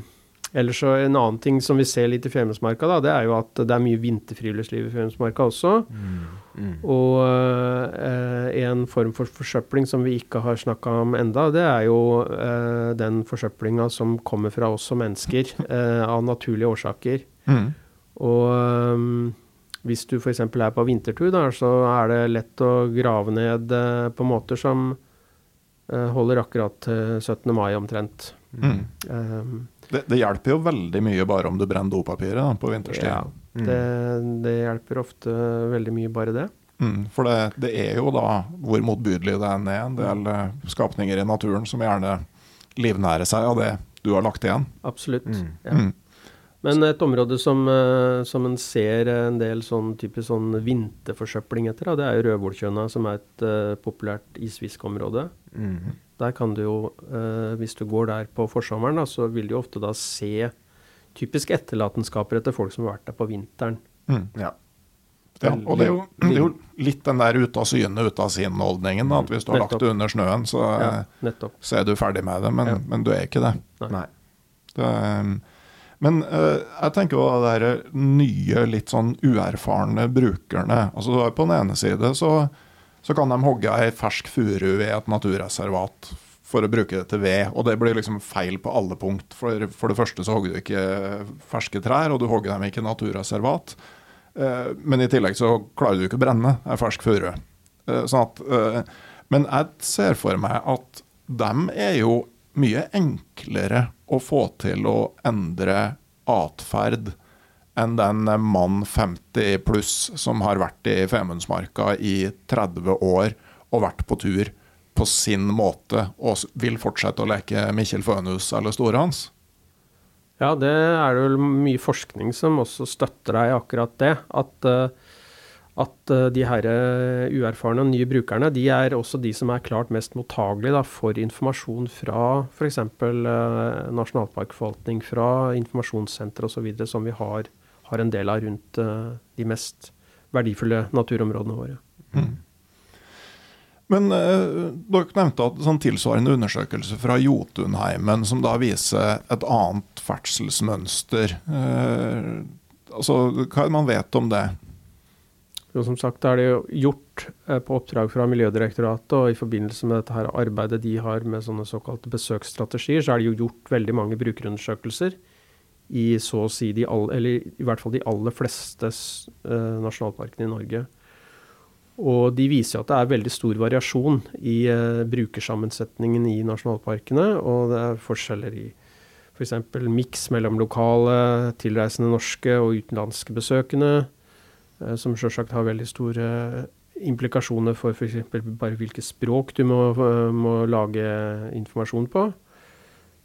Ellers så En annen ting som vi ser litt i Femundsmarka, det er jo at det er mye vinterfriluftsliv i Femundsmarka også. Mm. Mm. Og uh, en form for forsøpling som vi ikke har snakka om enda, det er jo uh, den forsøplinga som kommer fra oss som mennesker uh, av naturlige årsaker. Mm. Og um, hvis du f.eks. er på vintertur, da, så er det lett å grave ned på måter som holder akkurat til 17. mai omtrent. Mm. Um, det, det, hjelper jo veldig mye bare om du brenner dopapiret på vinterstid. Ja, mm. det, det, hjelper ofte veldig mye bare det. Mm, for det, det, er jo da, hvor motbydelig det enn er, en del eh, skapninger i naturen som gjerne livnærer seg av det du har lagt igjen. Absolutt. Mm. Ja. Mm. Men et område som, eh, som en ser en del sånn typisk sånn vinterforsøpling etter, da, det er jo Rødvoltjønna, som er et uh, populært isfiskeområde. Mm. Der kan du jo, uh, hvis du går der på forsommeren, da, så vil du jo ofte da se typisk etterlatenskaper etter folk som har vært der på vinteren. Mm. Ja. ja. og det er, jo, det er, jo, litt den der ute av syne, ute av sinn-holdningen. At hvis du har nettopp. lagt det under snøen, så, ja, så, er du ferdig med det. Men, ja. men du er ikke det. Nei. det men uh, jeg tenker jo det der nye, litt sånn uerfarne brukerne. Altså På den ene side så så kan de hogge ei fersk furu i et naturreservat for å bruke det til ved. Og det blir liksom feil på alle punkt. For, for det første så hogger du ikke ferske trær, og du hogger dem ikke naturreservat. Uh, men i tillegg så klarer du ikke å brenne ei fersk furu. Uh, sånn at, eh, men jeg ser for meg at dem er jo mye enklere å få til å endre atferd enn den mann 50 pluss som har vært i Femundsmarka i 30 år og vært på tur på sin måte og vil fortsette å leke Mikkjel Fønhus eller Storehans? Ja, det er vel mye forskning som også støtter deg i akkurat det. At, eh, at eh, de her eh, uerfarne og nye brukerne de er også de som er klart mest mottagelige for informasjon fra f.eks. nasjonalparkforvaltning, fra informasjonssenter osv. som vi har har en del av rundt uh, de mest verdifulle naturområdene våre. Mm. Men eh, dere nevnte at sånn tilsvarende undersøkelse fra Jotunheimen, som da viser et annet ferdselsmønster. Eh, altså, hva er det man vet om det? Jo, som sagt er det jo gjort eh, på oppdrag fra Miljødirektoratet, og i forbindelse med dette her arbeidet de har med sånne såkalte besøksstrategier, så er det jo gjort veldig mange brukerundersøkelser i så å si de all, eller i hvert fall de aller fleste uh, nasjonalparkene i Norge. Og de viser at det er veldig stor variasjon i uh, brukersammensetningen i nasjonalparkene. Og det er forskjeller i f.eks. For miks mellom lokale, tilreisende norske og utenlandske besøkende, som sjølsagt har veldig store implikasjoner for f.eks. bare hvilke språk du må, må lage informasjon på.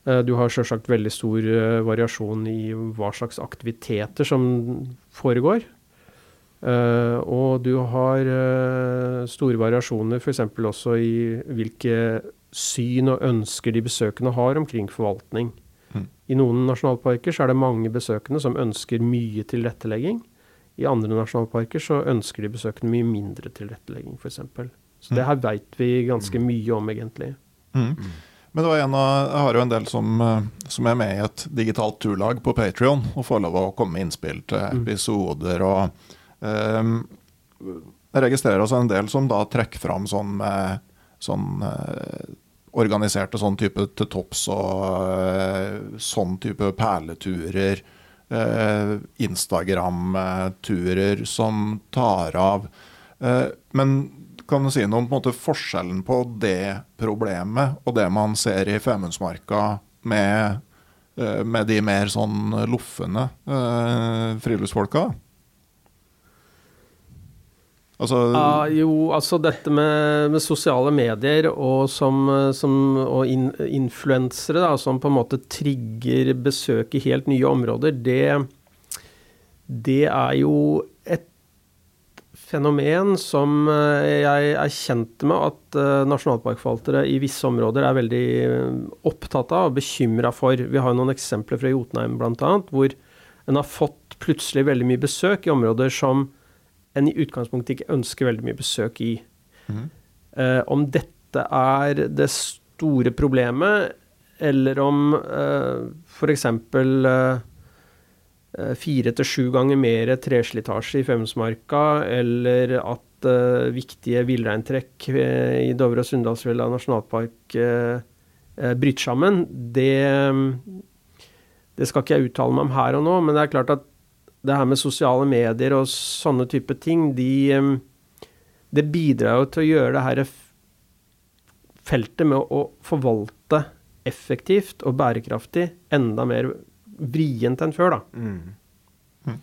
Eh, du har selvsagt veldig stor eh, variasjon i hva slags aktiviteter som foregår. Eh, og du har eh, store variasjoner f.eks. også i hvilke syn og ønsker de besøkende har omkring forvaltning. Mm. I noen nasjonalparker så er det mange besøkende som ønsker mye tilrettelegging. I andre nasjonalparker så ønsker de besøkende mye mindre tilrettelegging, f.eks. Så det Mm. her veit vi ganske mye om, egentlig. Mm. Men det var en av, jeg har jo en del som, eh, som er med i et digitalt turlag på Patrion, og får lov å komme med innspill til Mm. episoder. og um, Jeg registrerer også en del som da trekker fram sånn, sånn eh, organiserte sånn type til topps og eh, sånn type perleturer. Eh, Instagram-turer som tar av. Eh, men kan du si noe om på måte, forskjellen på det problemet og det man ser i Femundsmarka med, eh, med de mer sånn loffende friluftsfolka? Altså Ja, jo, altså dette med, med sosiale medier og, og in, influensere som på en måte trigger besøk i helt nye områder, det, det er jo et fenomen som eh, jeg er kjent med at eh, nasjonalparkforvaltere i visse områder er veldig eh, opptatt av og bekymra for. Vi har jo noen eksempler fra Jotunheim bl.a., hvor en har fått plutselig veldig mye besøk i områder som en i utgangspunktet ikke ønsker veldig mye besøk i. Mm. Uh, om dette er det store problemet, eller om uh, f.eks. Eh, eh, fire til sju ganger mer treslitasje i Femundsmarka, eller at eh, viktige villreintrekk eh, i Dovre og Sunndalsfjella nasjonalpark eh, eh, bryter sammen, det, det skal ikke jeg uttale meg om her og nå, men det er klart at det her med sosiale medier og sånne type ting, de, det bidrar jo til å gjøre det her feltet med å forvalte effektivt og bærekraftig enda mer vrient enn før, da. Mm.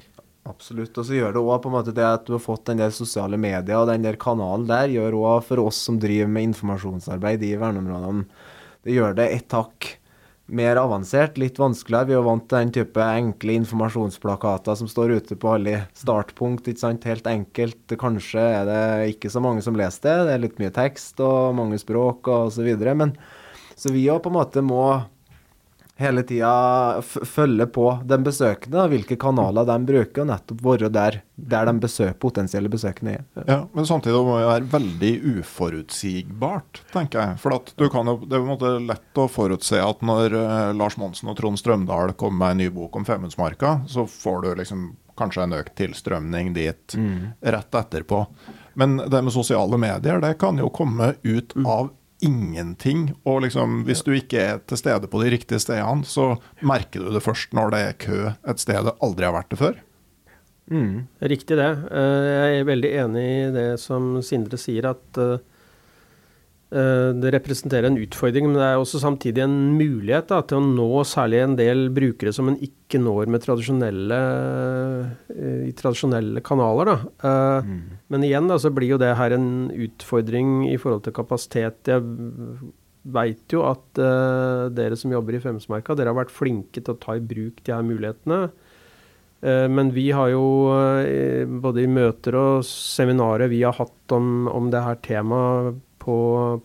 Absolutt. Og så gjør det òg på en måte det at du har fått den der sosiale media og den der kanalen der, gjør òg for oss som driver med informasjonsarbeid i verneområdene, det gjør det ett hakk mer avansert, litt vanskeligere. Vi er jo vant til den type enkle informasjonsplakater som står ute på alle startpunkt, ikke sant. Helt enkelt. Kanskje er det ikke så mange som leser det, det er litt mye tekst og mange språk og videre. Men så vi òg på en måte må hele tida følge på den besøkende, og hvilke kanaler de bruker, og nettopp være der, der de besøk, potensielle besøkende er. Ja, men samtidig må det være veldig uforutsigbart, tenker jeg. For at du kan jo, det er på en lett å forutse at når eh, Lars Monsen og Trond Strømdal kommer med en ny bok om Femundsmarka, så får du liksom kanskje en økt tilstrømning dit rett etterpå. Men det med sosiale medier, det kan jo komme ut av ingenting. Og liksom, hvis du ikke er til stede på de riktige stedene, så merker du det først når det er kø et sted det aldri har vært det før. Mm. Riktig det. Eh, Jeg er veldig enig i det som Sindre sier, at eh, det representerer en utfordring, men det er også samtidig en mulighet da, til å nå særlig en del brukere som en ikke når med tradisjonelle, eh, i tradisjonelle kanaler. Da. Mm. Men igjen da, så blir jo det her en utfordring i forhold til kapasitet. Jeg veit jo at uh, dere som jobber i Femsmerka, dere har vært flinke til å ta i bruk de her mulighetene. Eh, Men vi har jo eh, både i møter og seminarer vi har hatt om, om det her temaet på,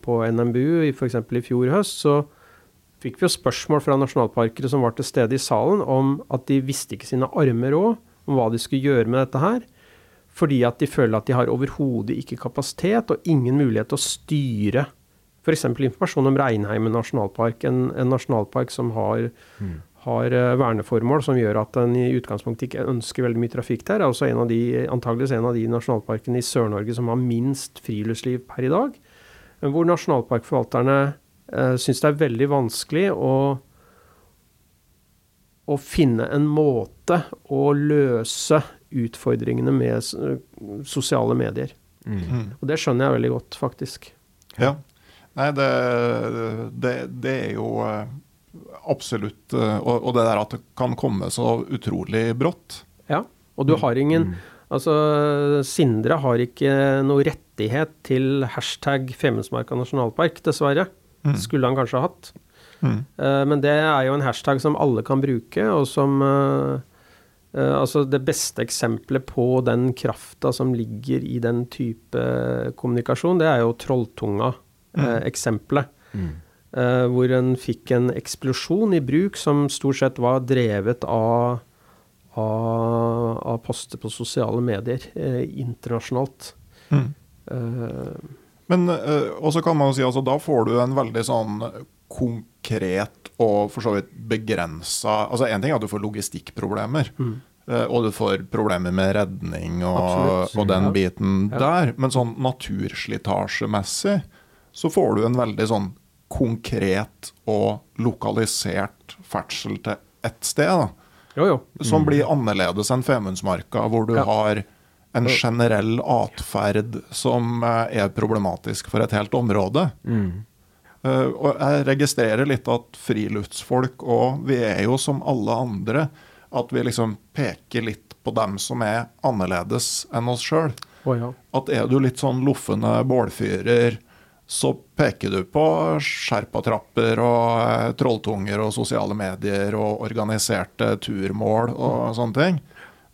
på NMBU, f.eks. i fjor høst, så fikk vi jo spørsmål fra nasjonalparkere som var til stede i salen, om at de visste ikke sine armer òg, om hva de skulle gjøre med dette her. Fordi at de føler at de har overhodet ikke kapasitet og ingen mulighet til å styre f.eks. informasjon om Reinheimen nasjonalpark, en, en nasjonalpark som har, har eh, verneformål som gjør at den i utgangspunktet ikke ønsker veldig mye trafikk der. Er også en av de, antageligvis en av de nasjonalparkene i Sør-Norge som har minst friluftsliv per i dag. Hvor nasjonalparkforvalterne eh, syns det er veldig vanskelig å, å finne en måte å løse utfordringene med sosiale medier. Mm. Og det skjønner jeg veldig godt, faktisk. Ja. Nei, det, det, det er jo eh, absolutt eh, og, og det der at det kan komme så utrolig brått. Ja. Og du har ingen Altså, Sindre har ikke noe rettighet til hashtag Femundsmarka nasjonalpark, dessverre. Mm. Skulle han kanskje ha hatt. Mm. Uh, men det er jo en hashtag som alle kan bruke, og som, uh, uh, altså Det beste eksempelet på den krafta som ligger i den type kommunikasjon, det er jo Trolltunga-eksempelet. Mm. Eh, hvor en fikk en eksplosjon i bruk som stort sett var drevet av, av, av poster på sosiale medier eh, internasjonalt. Mm. Eh, Men eh, også kan man jo si altså da får du en veldig sånn konkret og for så vidt begrensa Altså én ting er at du får logistikkproblemer. mm. eh, Og du får problemer med redning og, og den biten Ja. der. Men sånn naturslitasjemessig så får du en veldig sånn konkret og lokalisert ferdsel til ett sted. da. Jo, jo. Som blir annerledes enn Femundsmarka, hvor du Ja. har en generell atferd som eh, er problematisk for et helt område. Mm. Uh, og jeg registrerer litt at friluftsfolk og vi er jo som alle andre, at vi liksom peker litt på dem som er annerledes enn oss sjøl. Oh, ja. At er du litt sånn loffende bålfyrer, så peker du på sherpatrapper og eh, trolltunger og sosiale medier og organiserte turmål og sånne ting.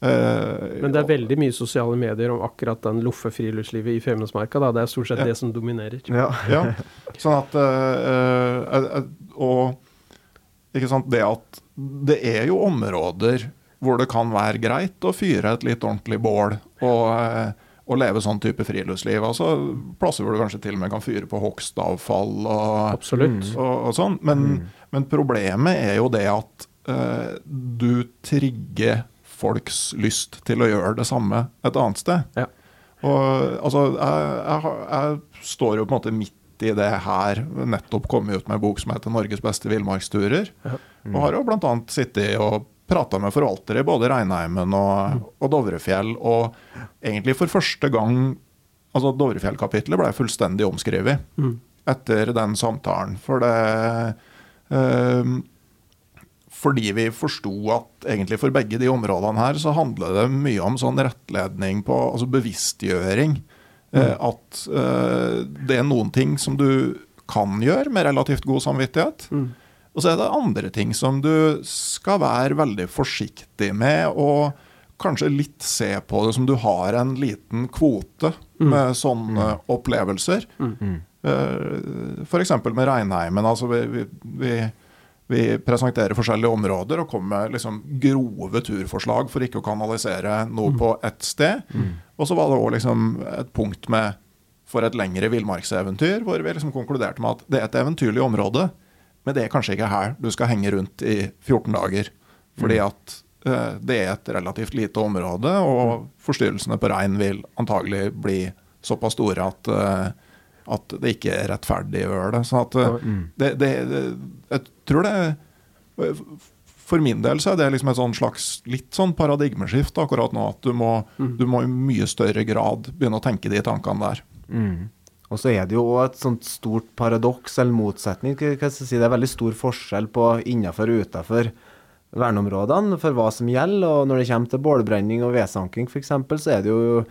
Eh, Men det er veldig mye sosiale medier om akkurat den loffe friluftslivet i Femundsmarka. Det er stort sett Ja. det som dominerer. Ja. Ja, sånn at eh, Og ikke sant, det at det er jo områder hvor det kan være greit å fyre et litt ordentlig bål og, og leve sånn type friluftsliv. Altså Plasser hvor du kanskje til og med kan fyre på hogstavfall og, og, og sånn. Men, men problemet er jo det at eh, du trigger folks lyst til å gjøre det samme et annet sted. Ja. Og altså, jeg, jeg, jeg står jo på en måte midt i det her. Nettopp kommet ut med en bok som heter 'Norges beste villmarksturer'. Og har jo bl.a. sittet og prata med forvaltere i både Reinheimen og, og Dovrefjell. Og egentlig for første gang Altså, Dovrefjell-kapitlet ble fullstendig omskrevet Mm. etter den samtalen. For det eh, Fordi vi forsto at egentlig for begge de områdene her, så handler det mye om sånn rettledning på Altså bevisstgjøring. Eh, at eh, det er noen ting som du kan gjøre med relativt god samvittighet. Mm. Og så er det andre ting som du skal være veldig forsiktig med, og kanskje litt se på det som du har en liten kvote med sånne opplevelser. Mm. Eh, F.eks. med Reinheimen. Altså vi, vi, vi, vi presenterer forskjellige områder og kommer med liksom grove turforslag for ikke å kanalisere noe på ett sted. Og så var det òg liksom et punkt med for et lengre villmarkseventyr, hvor vi liksom konkluderte med at det er et eventyrlig område, men det er kanskje ikke her du skal henge rundt i 14 dager. Fordi at eh, det er et relativt lite område, og forstyrrelsene på rein vil antagelig bli såpass store at, eh, at det ikke er rettferdig å gjøre det. Sånn at eh, det, det, det Jeg tror det For min del så er det liksom et sånn slags litt sånn paradigmeskift akkurat nå. At du må, du må i mye større grad begynne å tenke de tankene der. Mm. Og så er det jo òg et sånt stort paradoks eller motsetning. Si, Det er veldig stor forskjell på innenfor og utenfor verneområdene for hva som gjelder. Og når det kommer til bålbrenning og vedsanking f.eks., så er det jo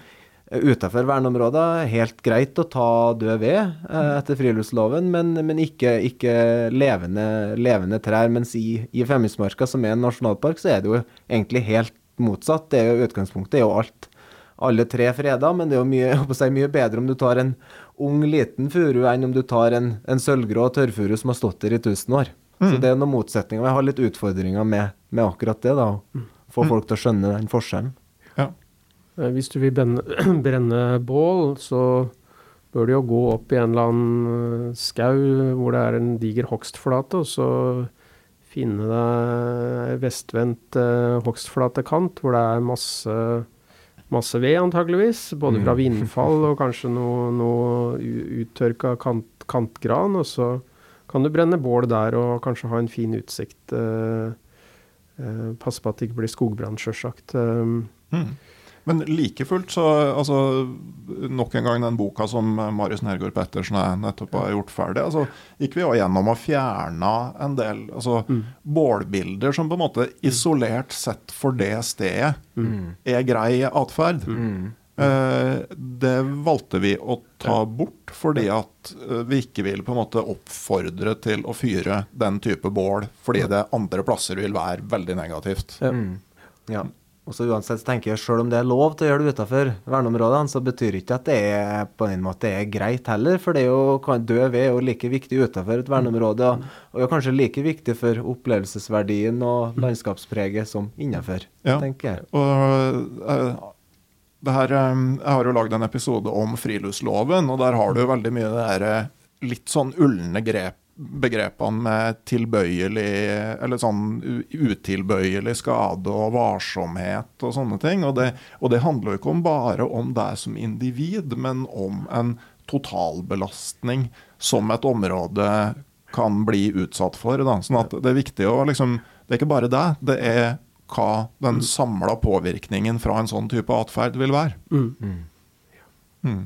utenfor verneområder helt greit å ta død ved eh, etter friluftsloven, men, men ikke, ikke levende, levende trær. Mens i, i Femundsmarka, som er en nasjonalpark, så er det jo egentlig helt motsatt. Det er jo Utgangspunktet er jo alt alle tre freda, men det er jo mye, jeg håper si, mye bedre om du tar en ung, liten furu enn om du tar en, en sølvgrå tørrfuru som har stått der i tusen år. Så det er noen motsetninger. Jeg har litt utfordringer med, med akkurat det. da, å Få folk til å skjønne den forskjellen. Ja. Eh, Hvis du vil brenne, brenne bål, så bør du jo gå opp i en eller annen eh, skau hvor det er en diger hogstflate, og så finne deg vestvendt eh, hogstflatekant hvor det er masse, masse ved, antageligvis. Både fra vindfall og kanskje noe, noe uttørka kant, kantgran. Og så kan du brenne bål der og kanskje ha en fin utsikt. eh, eh, passe på at det ikke blir skogbrann, sjølsagt. Um, Mm. Men like fullt så altså, Nok en gang den boka som Marius Nergård Pettersen nettopp har gjort ferdig, altså, gikk vi jo gjennom og fjerna en del altså, bålbilder som på en måte isolert sett for det stedet er grei atferd. Eh, det valgte vi å ta bort fordi at eh, vi ikke vil på en måte oppfordre til å fyre den type bål, fordi det andre plasser vil være veldig negativt. Ja. Mm. Ja. Og så uansett så tenker jeg selv om det er lov til å gjøre det utenfor verneområdene, så betyr ikke at det er på en måte er greit heller. For det er jo, ved er jo like viktig utenfor et verneområde, og, og er kanskje like viktig for opplevelsesverdien og landskapspreget som innenfor, Ja. tenker jeg. Og uh, det her, eh, Jeg har jo lagd en episode om friluftsloven, og der har du veldig mye det der eh, litt sånn ulne grep, begrepene med tilbøyelig Eller sånn utilbøyelig skade og varsomhet og sånne ting. Og det, og det handler jo ikke om bare om deg som individ, men om en totalbelastning som et område kan bli utsatt for. Da. Sånn at det er viktig å liksom Det er ikke bare deg, det er hva den samla påvirkningen fra en sånn type atferd vil være. Mm. Mm.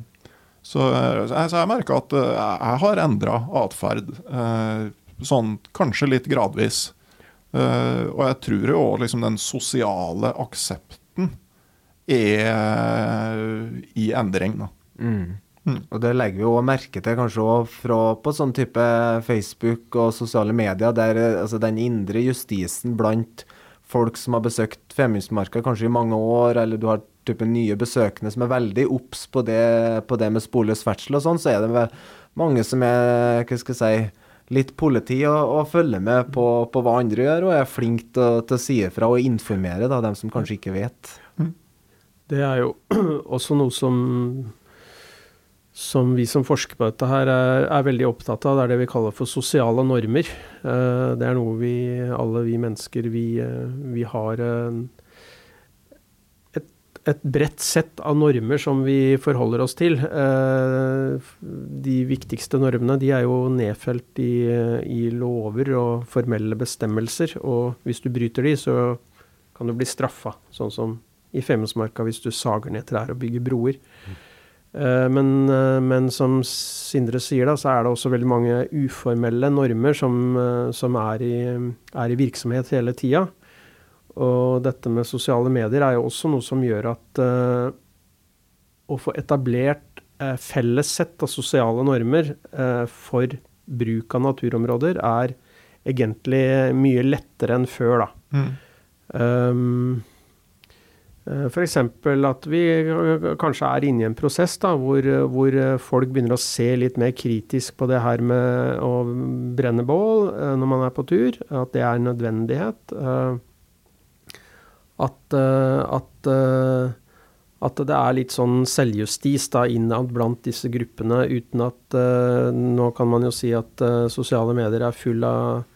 Så, eh, så jeg, jeg merker at eh, jeg har endra atferd, eh, sånn kanskje litt gradvis. Og jeg tror jo òg liksom den sosiale aksepten er i endring, da. Mm. Mm. Og det legger vi jo merke til kanskje fra på sånn type Facebook og sosiale medier, der altså, den indre justisen blant folk som har besøkt Femundsmarka kanskje i mange år, eller du har type nye besøkende som er veldig obs på, på det med sporløs ferdsel og sånn, så er det mange som er, hva skal jeg si, litt politi og, og følger med på, på hva andre gjør, og er flink til, til å si ifra og informere da, dem som kanskje ikke vet. Det er jo også noe som som vi som forsker på dette her er, er veldig opptatt av. Det er det vi kaller for sosiale normer. Eh, det er noe vi, alle vi mennesker, vi, eh, vi har eh, et, bredt sett av normer som vi forholder oss til. Eh, de viktigste normene de er jo nedfelt i, i lover og formelle bestemmelser. Og hvis du bryter de, så kan du bli straffa, sånn som i Femundsmarka hvis du sager ned trær og bygger broer. Eh, Men, eh, men som Sindre sier, da, så er det også veldig mange uformelle normer som, som er, i, er i virksomhet hele tida. Og dette med sosiale medier er jo også noe som gjør at uh, å få etablert uh, felles sett av sosiale normer uh, for bruk av naturområder er egentlig mye lettere enn før, da. Mm. Um, F.eks. at vi kanskje er inne i en prosess da, hvor, hvor folk begynner å se litt mer kritisk på det her med å brenne bål når man er på tur. At det er en nødvendighet. At, eh, at, eh, at det er litt sånn selvjustis da innad blant disse gruppene, uten at eh, Nå kan man jo si at sosiale medier er full av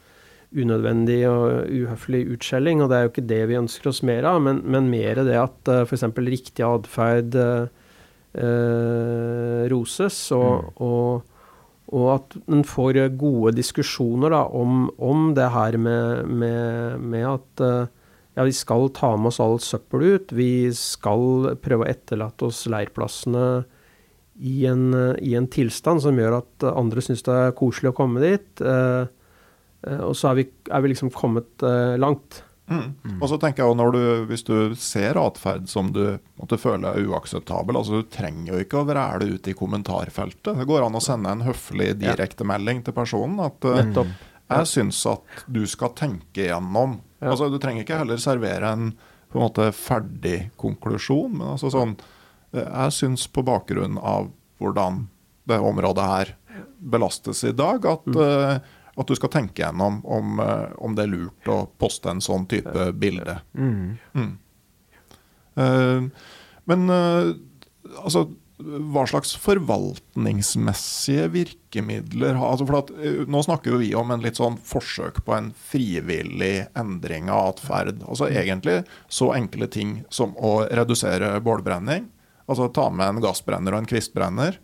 unødvendig og uhøflig utskjelling, og det er jo ikke det vi ønsker oss mer av, men, men mer det at uh, f.eks. riktig atferd eh, roses, og, og, og at en får gode diskusjoner da, om, om det her med, med, med at ja, vi skal ta med oss all søppel ut, vi skal prøve å etterlate oss leirplassene i en, i en tilstand som gjør at andre syns det er koselig å komme dit. eh, Eh, Og så er vi, er vi liksom kommet eh, langt. Mm. Og så tenker jeg når du, Hvis du ser atferd som du måtte føle er uakseptabel altså Du trenger jo ikke å vræle ut i kommentarfeltet. Det går an å sende en høflig direktemelding til personen. at Nettopp. Jeg syns at du skal tenke gjennom. Altså Du trenger ikke heller servere en på en måte ferdig konklusjon, men altså sånn eh, Jeg syns på bakgrunn av hvordan det området her belastes i dag, at, eh, at du skal tenke gjennom om, eh, om det er lurt å poste en sånn type bilde. Mm. Mm. Men altså hva slags forvaltningsmessige virkemidler har altså for at, eh, Nå snakker vi om en litt sånn forsøk på en frivillig endring av atferd. Altså egentlig så enkle ting som å redusere bålbrenning. Altså ta med en gassbrenner og en kvistbrenner.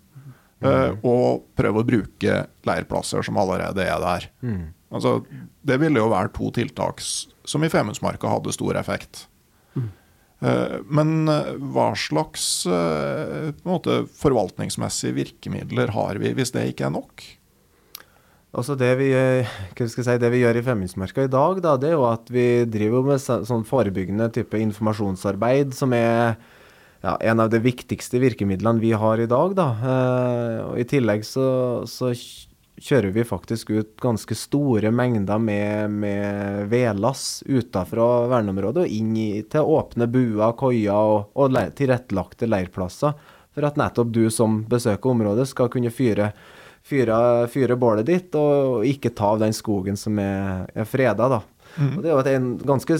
Mm. og prøve å bruke leirplasser som allerede er der. Mm. Altså, det ville jo være to tiltak som i Femundsmarka hadde stor effekt. Eh, Men eh, hva slags eh, måte, forvaltningsmessige virkemidler har vi hvis det ikke er nok? Altså det vi, si, det vi gjør i Femundsmarka i dag, da, det er jo at vi driver med sånn forebyggende type informasjonsarbeid, som er ja, en av de viktigste virkemidlene vi har i dag. Da. I tillegg så, så kjører vi faktisk ut ganske store mengder med, med vedlass utenfra verneområdet og inn i, til åpne buer, koier og, og leir, tilrettelagte leirplasser. For at nettopp du som besøker området skal kunne fyre, fyre, fyre bålet ditt og ikke ta av den skogen som er, er freda. da. Mm. Og Det er jo et ganske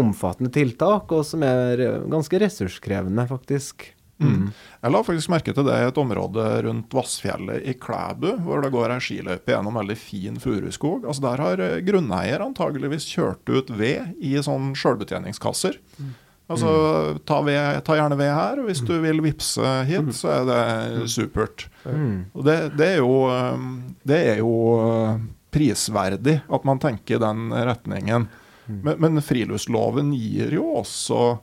omfattende tiltak, og som er ganske ressurskrevende, faktisk. Mm. Jeg la faktisk merke til det i et område rundt Vassfjellet i Klæbu, hvor det går ei skiløype gjennom veldig fin furuskog. Altså Der har eh, grunneier antageligvis kjørt ut ved i sånn sjølbetjeningskasser. Mm. Altså ta, ved, ta, gjerne ved her, og hvis du vil vippse hit, så er det supert. Mm. Og det, det, er jo, eh, det er jo eh, prisverdig at man tenker i den retningen. Men, men friluftsloven gir jo også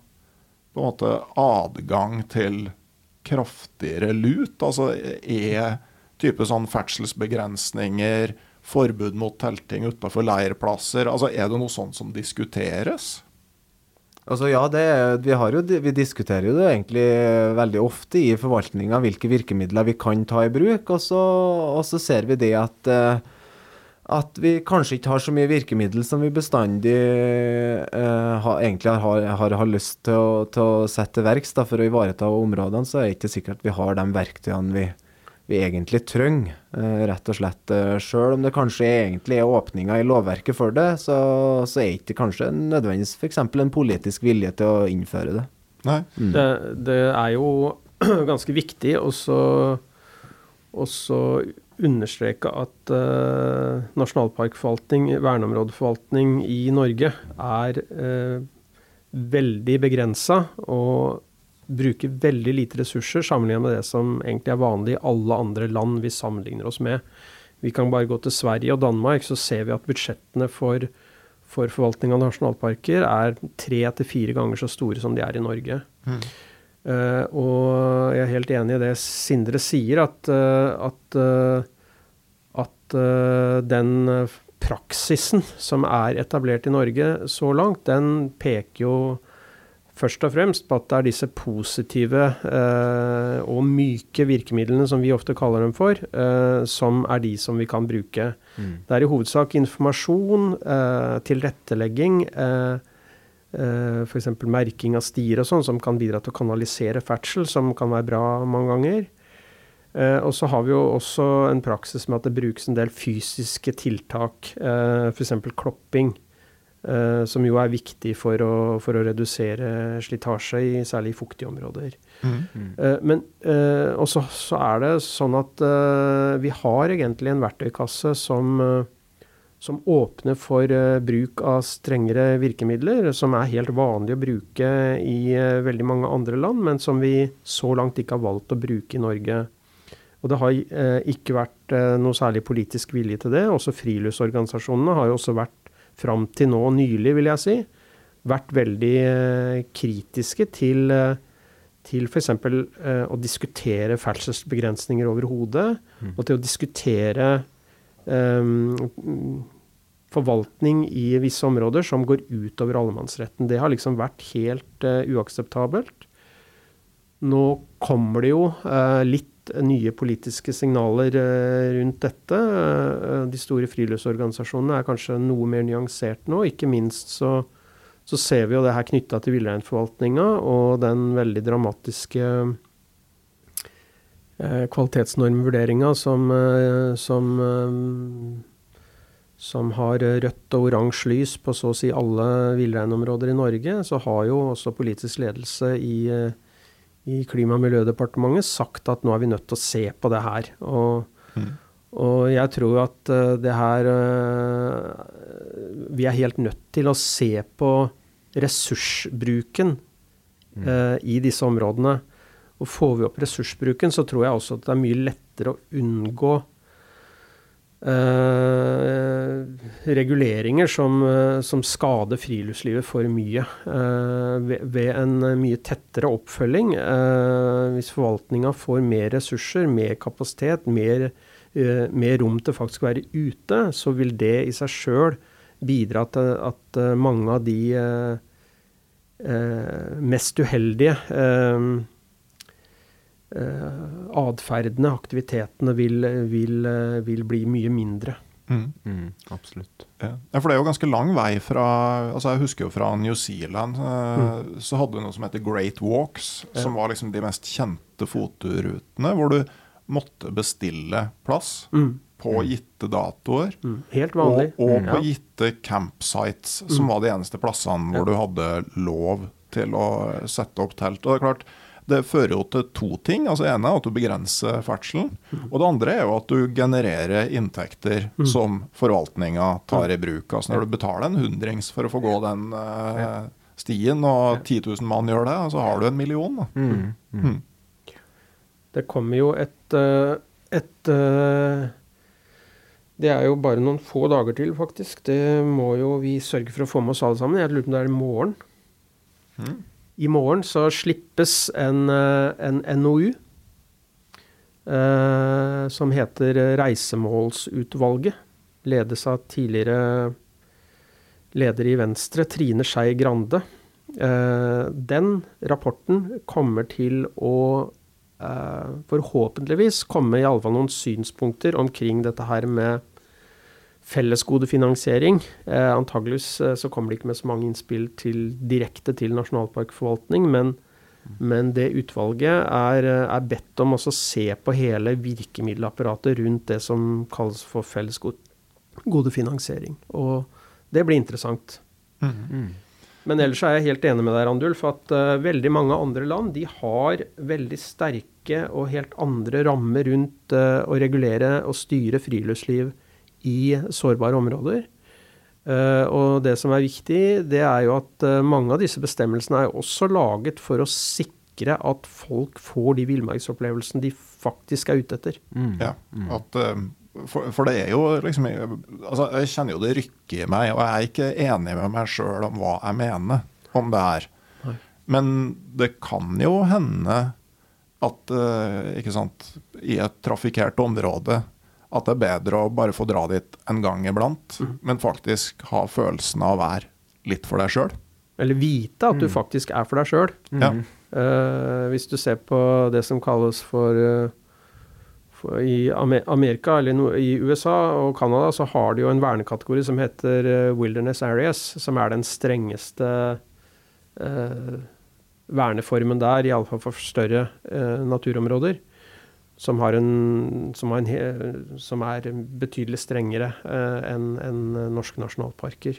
på en måte adgang til kraftigere lut? Altså er type sånn ferdselsbegrensninger, forbud mot telting utenfor leirplasser, altså er det noe sånt som diskuteres? Altså ja, det, vi, jo, vi, diskuterer jo det egentlig veldig ofte i forvaltninga hvilke virkemidler vi kan ta i bruk. Og så, og så ser vi det at uh, at vi kanskje ikke har så mye virkemiddel som vi bestandig eh, ha, egentlig har, har, har, lyst til å, til å sette til verks for å ivareta områdene, så er det ikke sikkert at vi har de verktøyene vi, vi egentlig trenger, eh, rett og slett. Uh, Sjøl om det kanskje egentlig er åpninger i lovverket for det, så, så er det ikke kanskje nødvendigvis f.eks. en politisk vilje til å innføre det. Nei. Mm. Det, det, er jo ganske viktig å understreke at uh, nasjonalparkforvaltning, verneområdeforvaltning i Norge, er uh, veldig begrensa og bruker veldig lite ressurser sammenlignet med det som egentlig er vanlig i alle andre land vi sammenligner oss med. Vi kan bare gå til Sverige og Danmark, så ser vi at budsjettene for, for forvaltning av nasjonalparker er tre til fire ganger så store som de er i Norge. Mm. Uh, og jeg er helt enig i det Sindre sier, at, uh, at, uh, at den praksisen som er etablert i Norge så langt, den peker jo først og fremst på at det er disse positive og myke virkemidlene, som vi ofte kaller dem for, som er de som vi kan bruke. Mm. Det er i hovedsak informasjon, tilrettelegging. Uh, Uh, F.eks. merking av stier og sånn, som kan bidra til å kanalisere ferdsel, som kan være bra mange ganger. Uh, og så har vi jo også en praksis med at det brukes en del fysiske tiltak, uh, f.eks. klopping, uh, som jo er viktig for å, for å redusere slitasje, i, særlig i fuktige områder. Mm. Mm. men også så er det sånn at vi har egentlig en verktøykasse som som åpner for uh, bruk av strengere virkemidler, som er helt vanlig å bruke i uh, veldig mange andre land, men som vi så langt ikke har valgt å bruke i Norge. Og det har uh, ikke vært noe særlig politisk vilje til det. Også friluftsorganisasjonene har jo også vært, fram til nå nylig, vil jeg si, vært veldig kritiske til til f.eks. Å diskutere ferdselsbegrensninger over hodet, mm. og til å diskutere forvaltning i visse områder som går utover allemannsretten. Det har liksom vært helt uh, uakseptabelt. Nå kommer det jo uh, litt nye politiske signaler uh, rundt dette. de store friluftsorganisasjonene er kanskje noe mer nyansert nå. Ikke minst så, så ser vi jo det her knytta til villreinforvaltninga og den veldig dramatiske kvalitetsnormvurderinga som, som som har rødt og oransje lys på så å si alle villreinområder i Norge, så har jo også politisk ledelse i, i Klima- og miljødepartementet sagt at nå er vi nødt til å se på det her. Og, mm. og jeg tror at det her Vi er helt nødt til å se på ressursbruken uh, i disse områdene. Og får vi opp ressursbruken, så tror jeg også at det er mye lettere å unngå Uh, reguleringer som, uh, som, skader friluftslivet for mye. Uh, ved, ved, en mye tettere oppfølging, hvis forvaltninga får mer ressurser, mer kapasitet, mer, mer, rom til faktisk å være ute, så vil det i seg sjøl bidra til at mange av de mest uheldige eh, atferdene, aktivitetene, vil, vil, eh, vil bli mye mindre. Mm. Mm, absolutt. Ja. ja, for det er jo ganske lang vei fra altså Jeg husker jo fra New Zealand, eh, så hadde du noe som heter Great Walks, som var liksom de mest kjente fotorutene. hvor du måtte bestille plass Mm. på gitte datoer. Mm. Helt vanlig. Og, og Mm, på ja. gitte campsites, som var de eneste plassene hvor du hadde lov til å sette opp telt. Og det er klart, det fører jo til to ting. altså Det ene er at du begrenser ferdselen. Og det andre er jo at du genererer inntekter som forvaltninga tar i bruk. Altså Når du betaler en hundrings for å få gå den eh, stien, og 10 000 mann gjør det, så har du en million. da. Mm. Mm. Det kommer jo et, eh, et eh, Det er jo bare noen få dager til, faktisk. Det må jo vi sørge for å få med oss alle sammen. Jeg lurer på om det er i morgen. Mm. I morgen så slippes en, eh, en NOU eh, som heter Reisemålsutvalget. Ledes av tidligere leder i Venstre, Trine Skei Grande. Eh, den rapporten kommer til å eh, forhåpentligvis komme i alle fall noen synspunkter omkring dette her med fellesgodefinansiering. Eh, antageligvis eh, så kommer det ikke med så mange innspill til, direkte til nasjonalparkforvaltning, men, men det utvalget er, eh, er bedt om å se på hele virkemiddelapparatet rundt det som kalles for fellesgodefinansiering. Og det blir interessant. Mm. Men ellers er jeg helt enig med deg, Randulf, at uh, veldig mange andre land de har veldig sterke og helt andre rammer rundt uh, å regulere og styre friluftsliv i sårbare områder. Eh, og det som er viktig, det er jo at eh, mange av disse bestemmelsene er også laget for å sikre at folk får de villmarksopplevelsene de faktisk er ute etter. Mm. Ja, at, eh, for, for det er jo liksom altså Jeg kjenner jo det rykker i meg, og jeg er ikke enig med meg sjøl om hva jeg mener om det her. Nei. Men det kan jo hende at ikke sant, i et trafikkert område at det er bedre å bare få dra dit en gang iblant, men faktisk ha følelsen av å være litt for deg sjøl. Eller vite at du faktisk er for deg sjøl. Ja. Uh, hvis du ser på det som kalles for, uh, for I Amerika eller no, i USA og Canada så har de jo en vernekategori som heter eh, Wilderness Areas, som er den strengeste eh, verneformen der, iallfall for større naturområder. Som, har en, som, har en, som er betydelig strengere eh, enn en norske nasjonalparker.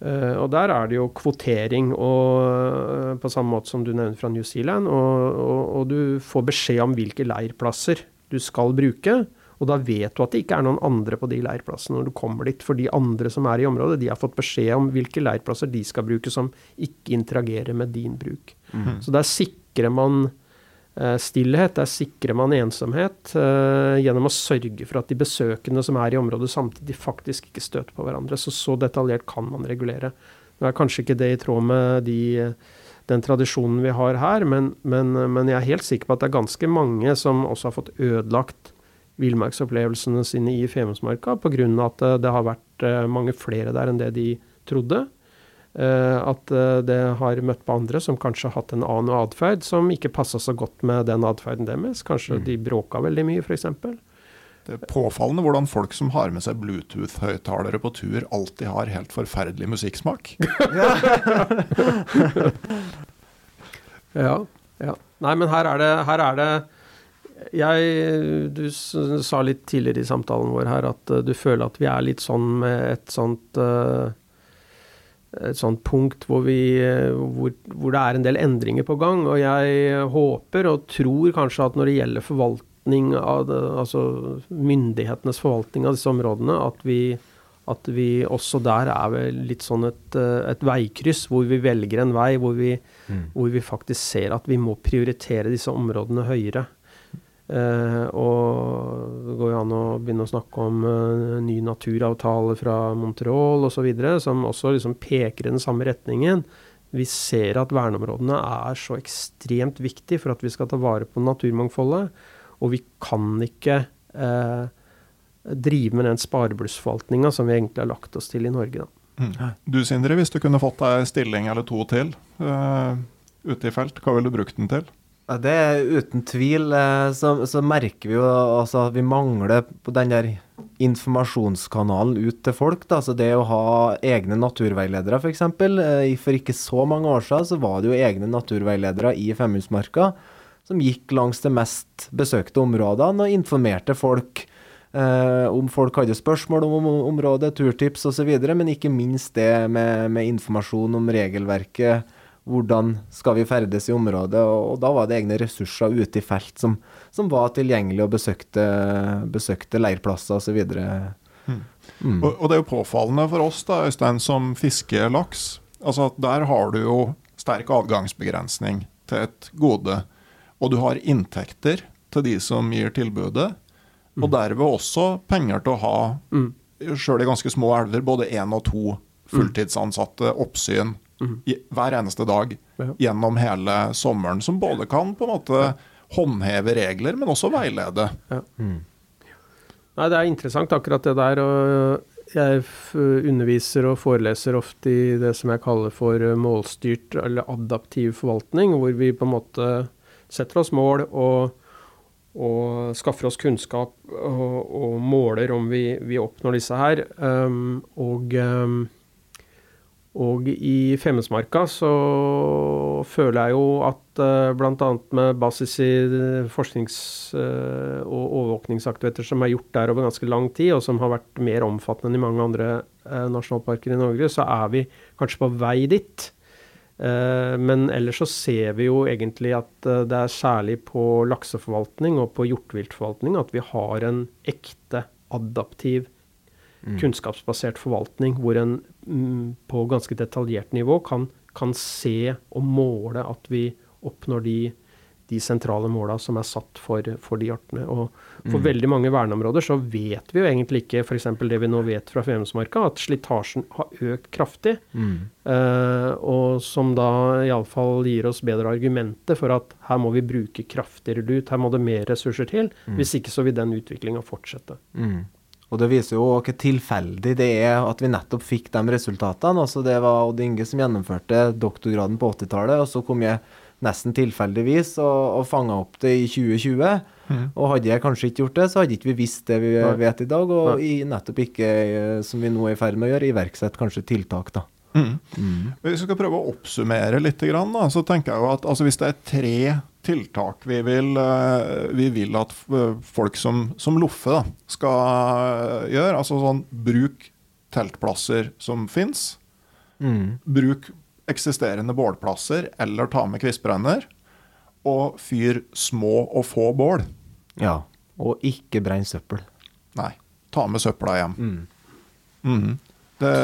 Eh, og der er det jo kvotering, og, eh, på samme måte som du nevnte fra New Zealand. Og, og, og du får beskjed om hvilke leirplasser du skal bruke. Og da vet du at det ikke er noen andre på de leirplassene når du kommer dit. For de andre som er i området, de har fått beskjed om hvilke leirplasser de skal bruke som ikke interagerer med din bruk. Så der sikrer man stillhet, der sikrer man ensomhet eh, gjennom å sørge for at de besøkende som er i området samtidig faktisk ikke støter på hverandre. Så så detaljert kan man regulere. Nå er kanskje ikke det i tråd med de, den tradisjonen vi har her, men, men, men jeg er helt sikker på at det er ganske mange som også har fått ødelagt villmarksopplevelsene sine i Femundsmarka pga. at eh, det har vært eh, mange flere der enn det de trodde. Eh, At eh, det har møtt på andre som kanskje har hatt en annen atferd som ikke passa så godt med den atferden deres. Kanskje de bråka veldig mye, f.eks. Det er påfallende hvordan folk som har med seg Bluetooth-høyttalere på tur, alltid har helt forferdelig musikksmak. Ja, ja. Nei, men her er det, her er det jeg, Du sa litt tidligere i samtalen vår her at eh, du føler at vi er litt sånn med et sånt eh, et sånt punkt hvor, vi, eh, hvor, hvor det er en del endringer på gang. Og jeg håper og tror kanskje at når det gjelder forvaltning av det, altså myndighetenes forvaltning av disse områdene, at vi, at vi også der er vel litt sånn et, eh, et veikryss hvor vi velger en vei hvor vi, hvor vi faktisk ser at vi må prioritere disse områdene høyere. Eh, og det går jo an å begynne å snakke om eh, ny naturavtale fra Montreal osv., som også liksom peker i den samme retningen. Vi ser at verneområdene er så ekstremt viktig for at vi skal ta vare på naturmangfoldet. Og vi kan ikke eh, drive med den spareblussforvaltninga som vi egentlig har lagt oss til i Norge. Da. Mm. Du Sindre, hvis du kunne fått deg en stilling eller to til uh, ute i felt, hva ville du brukt den til? Ja, det er uten tvil. eh, Så, så merker vi jo altså at vi mangler på den der informasjonskanalen ut til folk. da, så Det å ha egne naturveiledere, f.eks. For ikke så mange år siden så var det jo egne naturveiledere i Femundsmarka som gikk langs de mest besøkte områdene og informerte folk. Eh, om folk hadde spørsmål om, om området, turtips osv., men ikke minst det med, med informasjon om regelverket hvordan skal vi ferdes i området, og, da var det egne ressurser ute i felt som, som var tilgjengelige og besøkte, besøkte leirplasser osv. Mm. Mm. Og, og det er jo påfallende for oss, da, Øystein, som fisker laks. Altså Der har du jo sterk avgangsbegrensning til et gode. Og du har inntekter til de som gir tilbudet. Og derved også penger til å ha, Mm. sjøl i ganske små elver, både én og to fulltidsansatte oppsyn i, hver eneste dag Ja. gjennom hele sommeren. Som både kan på en måte håndheve regler, men også veilede. Nei, det er interessant akkurat det der. og Jeg underviser og foreleser ofte i det som jeg kaller for eh, målstyrt eller adaptiv forvaltning, hvor vi på en måte setter oss mål og, og skaffer oss kunnskap og, og måler om vi, vi oppnår disse her. Um, og, um, og i Femundsmarka så føler jeg jo at uh, bl.a. med basis i eh, forsknings- eh, og overvåkningsaktiviteter som er gjort der over ganske lang tid, og som har vært mer omfattende enn i mange andre eh, nasjonalparker i Norge, så er vi kanskje på vei dit. Eh, men ellers så ser vi jo egentlig at eh, det er særlig på lakseforvaltning og på hjorteviltforvaltning at vi har en ekte adaptiv kunnskapsbasert forvaltning, hvor en mm, på ganske detaljert nivå kan, kan se og måle at vi oppnår de, de sentrale måla som er satt for, for de artene. Og for veldig mange verneområder så vet vi jo egentlig ikke f.eks. det vi nå vet fra Femundsmarka, at slitasjen har økt kraftig. Eh, og som da iallfall gir oss bedre argumenter for at her må vi bruke kraftigere lut, her må det mer ressurser til. Hvis ikke så vil den utviklinga fortsette. Mm. Og det viser jo hvor tilfeldig det er at vi nettopp fikk de resultatene. Altså det var Odd Inge som gjennomførte doktorgraden på 80-tallet, og så kom jeg nesten tilfeldigvis og, og fanga opp det i 2020. Og hadde jeg kanskje ikke gjort det, så hadde ikke vi visst det vi Nei. vet i dag, og i, nettopp ikke, eh, som vi nå er i ferd med å gjøre, iverksette kanskje tiltak, da. Mm. Hvis vi skal prøve å oppsummere litt, da, så tenker jeg jo at altså, hvis det er tre tiltak vi vil, eh, vi vil at eh, folk som, som loffer da, skal eh, gjøre, altså sånn bruk teltplasser som fins, Mm. bruk eksisterende bålplasser eller ta med kvistbrenner, og fyr små og få bål. Ja. Og ikke brenn søppel. Nei, ta med søpla hjem. Mm. Mm. Det,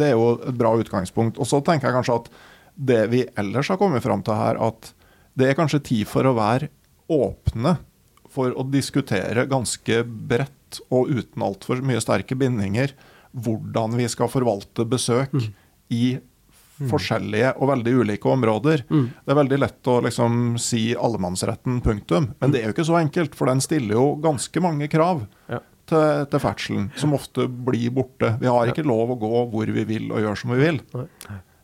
det er jo et bra utgangspunkt. Og så tenker jeg kanskje at det vi ellers har kommet fram til her, at det er kanskje tid for å være åpne for å diskutere ganske bredt og uten altfor mye sterke bindinger hvordan vi skal forvalte besøk i forskjellige og veldig ulike områder. Det er veldig lett å liksom si allemannsretten, punktum. Men det er jo ikke så enkelt, for den stiller jo ganske mange krav Ja. til, til ferdselen, som ofte blir borte. Vi har ikke lov å gå hvor vi vil og gjøre som vi vil.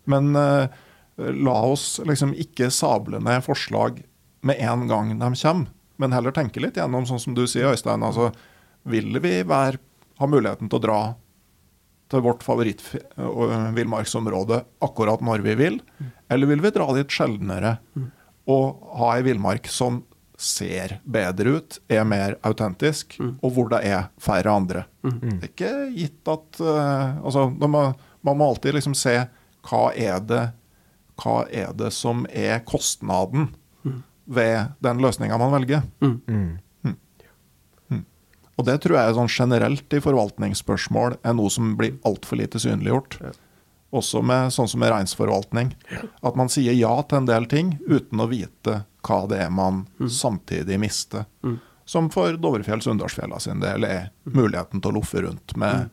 Men eh, la oss liksom ikke sable ned forslag med en gang de kommer, men heller tenke litt gjennom, sånn som du sier, Øystein. Altså, vil vi være, ha muligheten til å dra til vårt favoritt-villmarksområde akkurat når vi vil, eller vil vi dra litt sjeldnere og ha ei villmark som ser bedre ut, er mer autentisk, og hvor det er færre andre. Det er ikke gitt at eh, altså, da må, Man må alltid liksom se hva er det hva er det som er kostnaden ved den løsninga man velger. Mm. Og det tror jeg er sånn generelt i forvaltningsspørsmål er noe som blir altfor lite synliggjort. Også med sånn som med reinsforvaltning. At man sier ja til en del ting uten å vite hva det er man samtidig mister. Som for Dovrefjell Sunndalsfjella sin del er muligheten til å loffe rundt med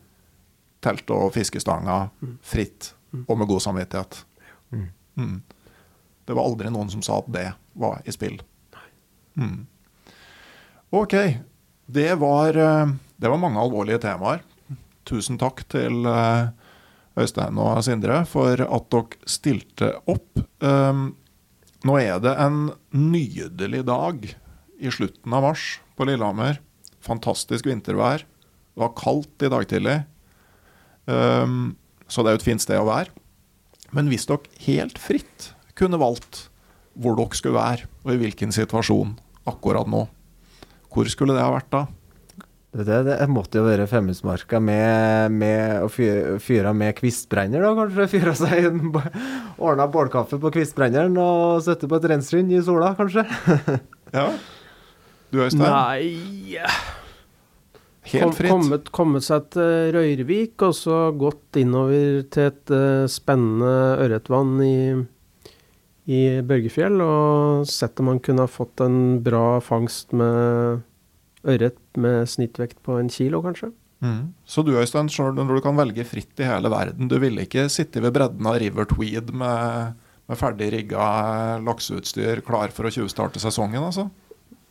telt og fiskestanger fritt og med god samvittighet. Mm. Det var aldri noen som sa at det var i spill. Mm. Ok, det var, eh, det var mange alvorlige temaer. Tusen takk til eh, Øystein og Sindre for at dere stilte opp. Um, Nå er det en nydelig dag i slutten av mars på Lillehammer. Fantastisk vintervær. Det var kaldt i dag tidlig, um, så det er jo et fint sted å være. Men hvis dere helt fritt kunne valgt hvor dere skulle være, og i hvilken situasjon akkurat nå, hvor skulle det ha vært da? Det, det, det måtte jo være Femundsmarka med, med å fyre, fyre med kvistbrenner, da kanskje? Fyre seg en Ordna bålkaffe på kvistbrenneren og sitte på et rensrund i sola, kanskje? ja. Du Øystein? Nei Helt fritt. Kommet, kommet seg til Røyrvik, og så gått innover til et uh, spennende ørretvann i, i Børgefjell, og sett om man kunne ha fått en bra fangst med ørret med snittvekt på en kilo, kanskje. Mm. Så du Øystein, når du kan velge fritt i hele verden, du ville ikke sitte ved bredden av River Tweed med, med ferdig rigga lakseutstyr klar for å tjuvstarte sesongen, altså?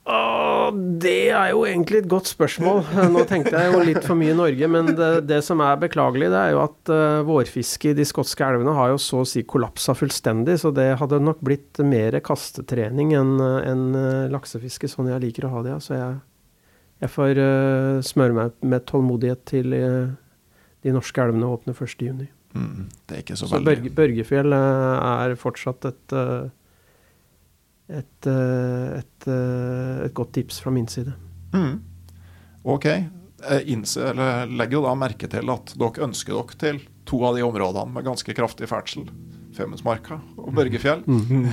Åh, det er jo egentlig et godt spørsmål. Nå tenkte jeg jo litt for mye i Norge, men det, det som er beklagelig, det er jo at uh, vårfisket i de skotske elvene har jo så å si kollapsa fullstendig, så det hadde nok blitt mer kastetrening enn en, uh, laksefiske, sånn jeg liker å ha det. Så jeg, jeg får uh, smøre meg med tålmodighet til de norske elvene åpner 1.6. Mm, det er ikke så, så veldig Børge, Børgefjell er fortsatt et et, eh, et, eh, et, godt tips fra min side. Mm. Ok. Innse, legger jo da merke til at dere ønsker dere til to av de områdene med ganske kraftig ferdsel. Femundsmarka og Børgefjell. Mm.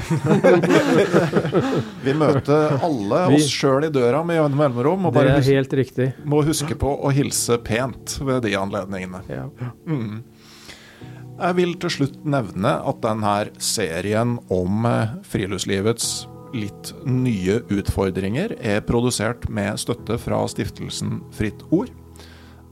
vi møter alle oss sjøl i døra med jevne mellomrom. Og bare riktig. må huske på å hilse pent ved de anledningene. Ja. Mm. Jeg vil til slutt nevne at denne serien om eh, friluftslivets litt nye utfordringer er produsert med støtte fra stiftelsen Fritt Ord.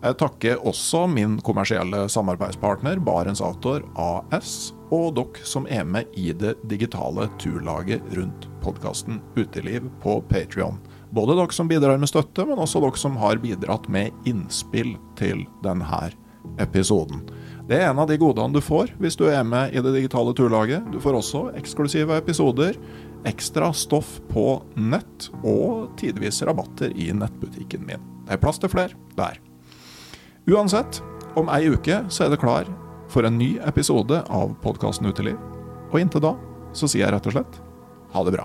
Jeg takker også min kommersielle samarbeidspartner Barents Outdoor AS, og dere som er med i det digitale turlaget rundt podkasten Uteliv på Patrion. Både dere som bidrar med støtte, men også dere som har bidratt med innspill til denne episoden. Det er en av de godene du får hvis du er med i det digitale turlaget. Du får også eksklusive episoder, ekstra stoff på nett og tidvis rabatter i nettbutikken min. Det er plass til flere der. Uansett, om ei uke så er det klar for en ny episode av podkasten Uteliv. Og inntil da så sier jeg rett og slett ha det bra.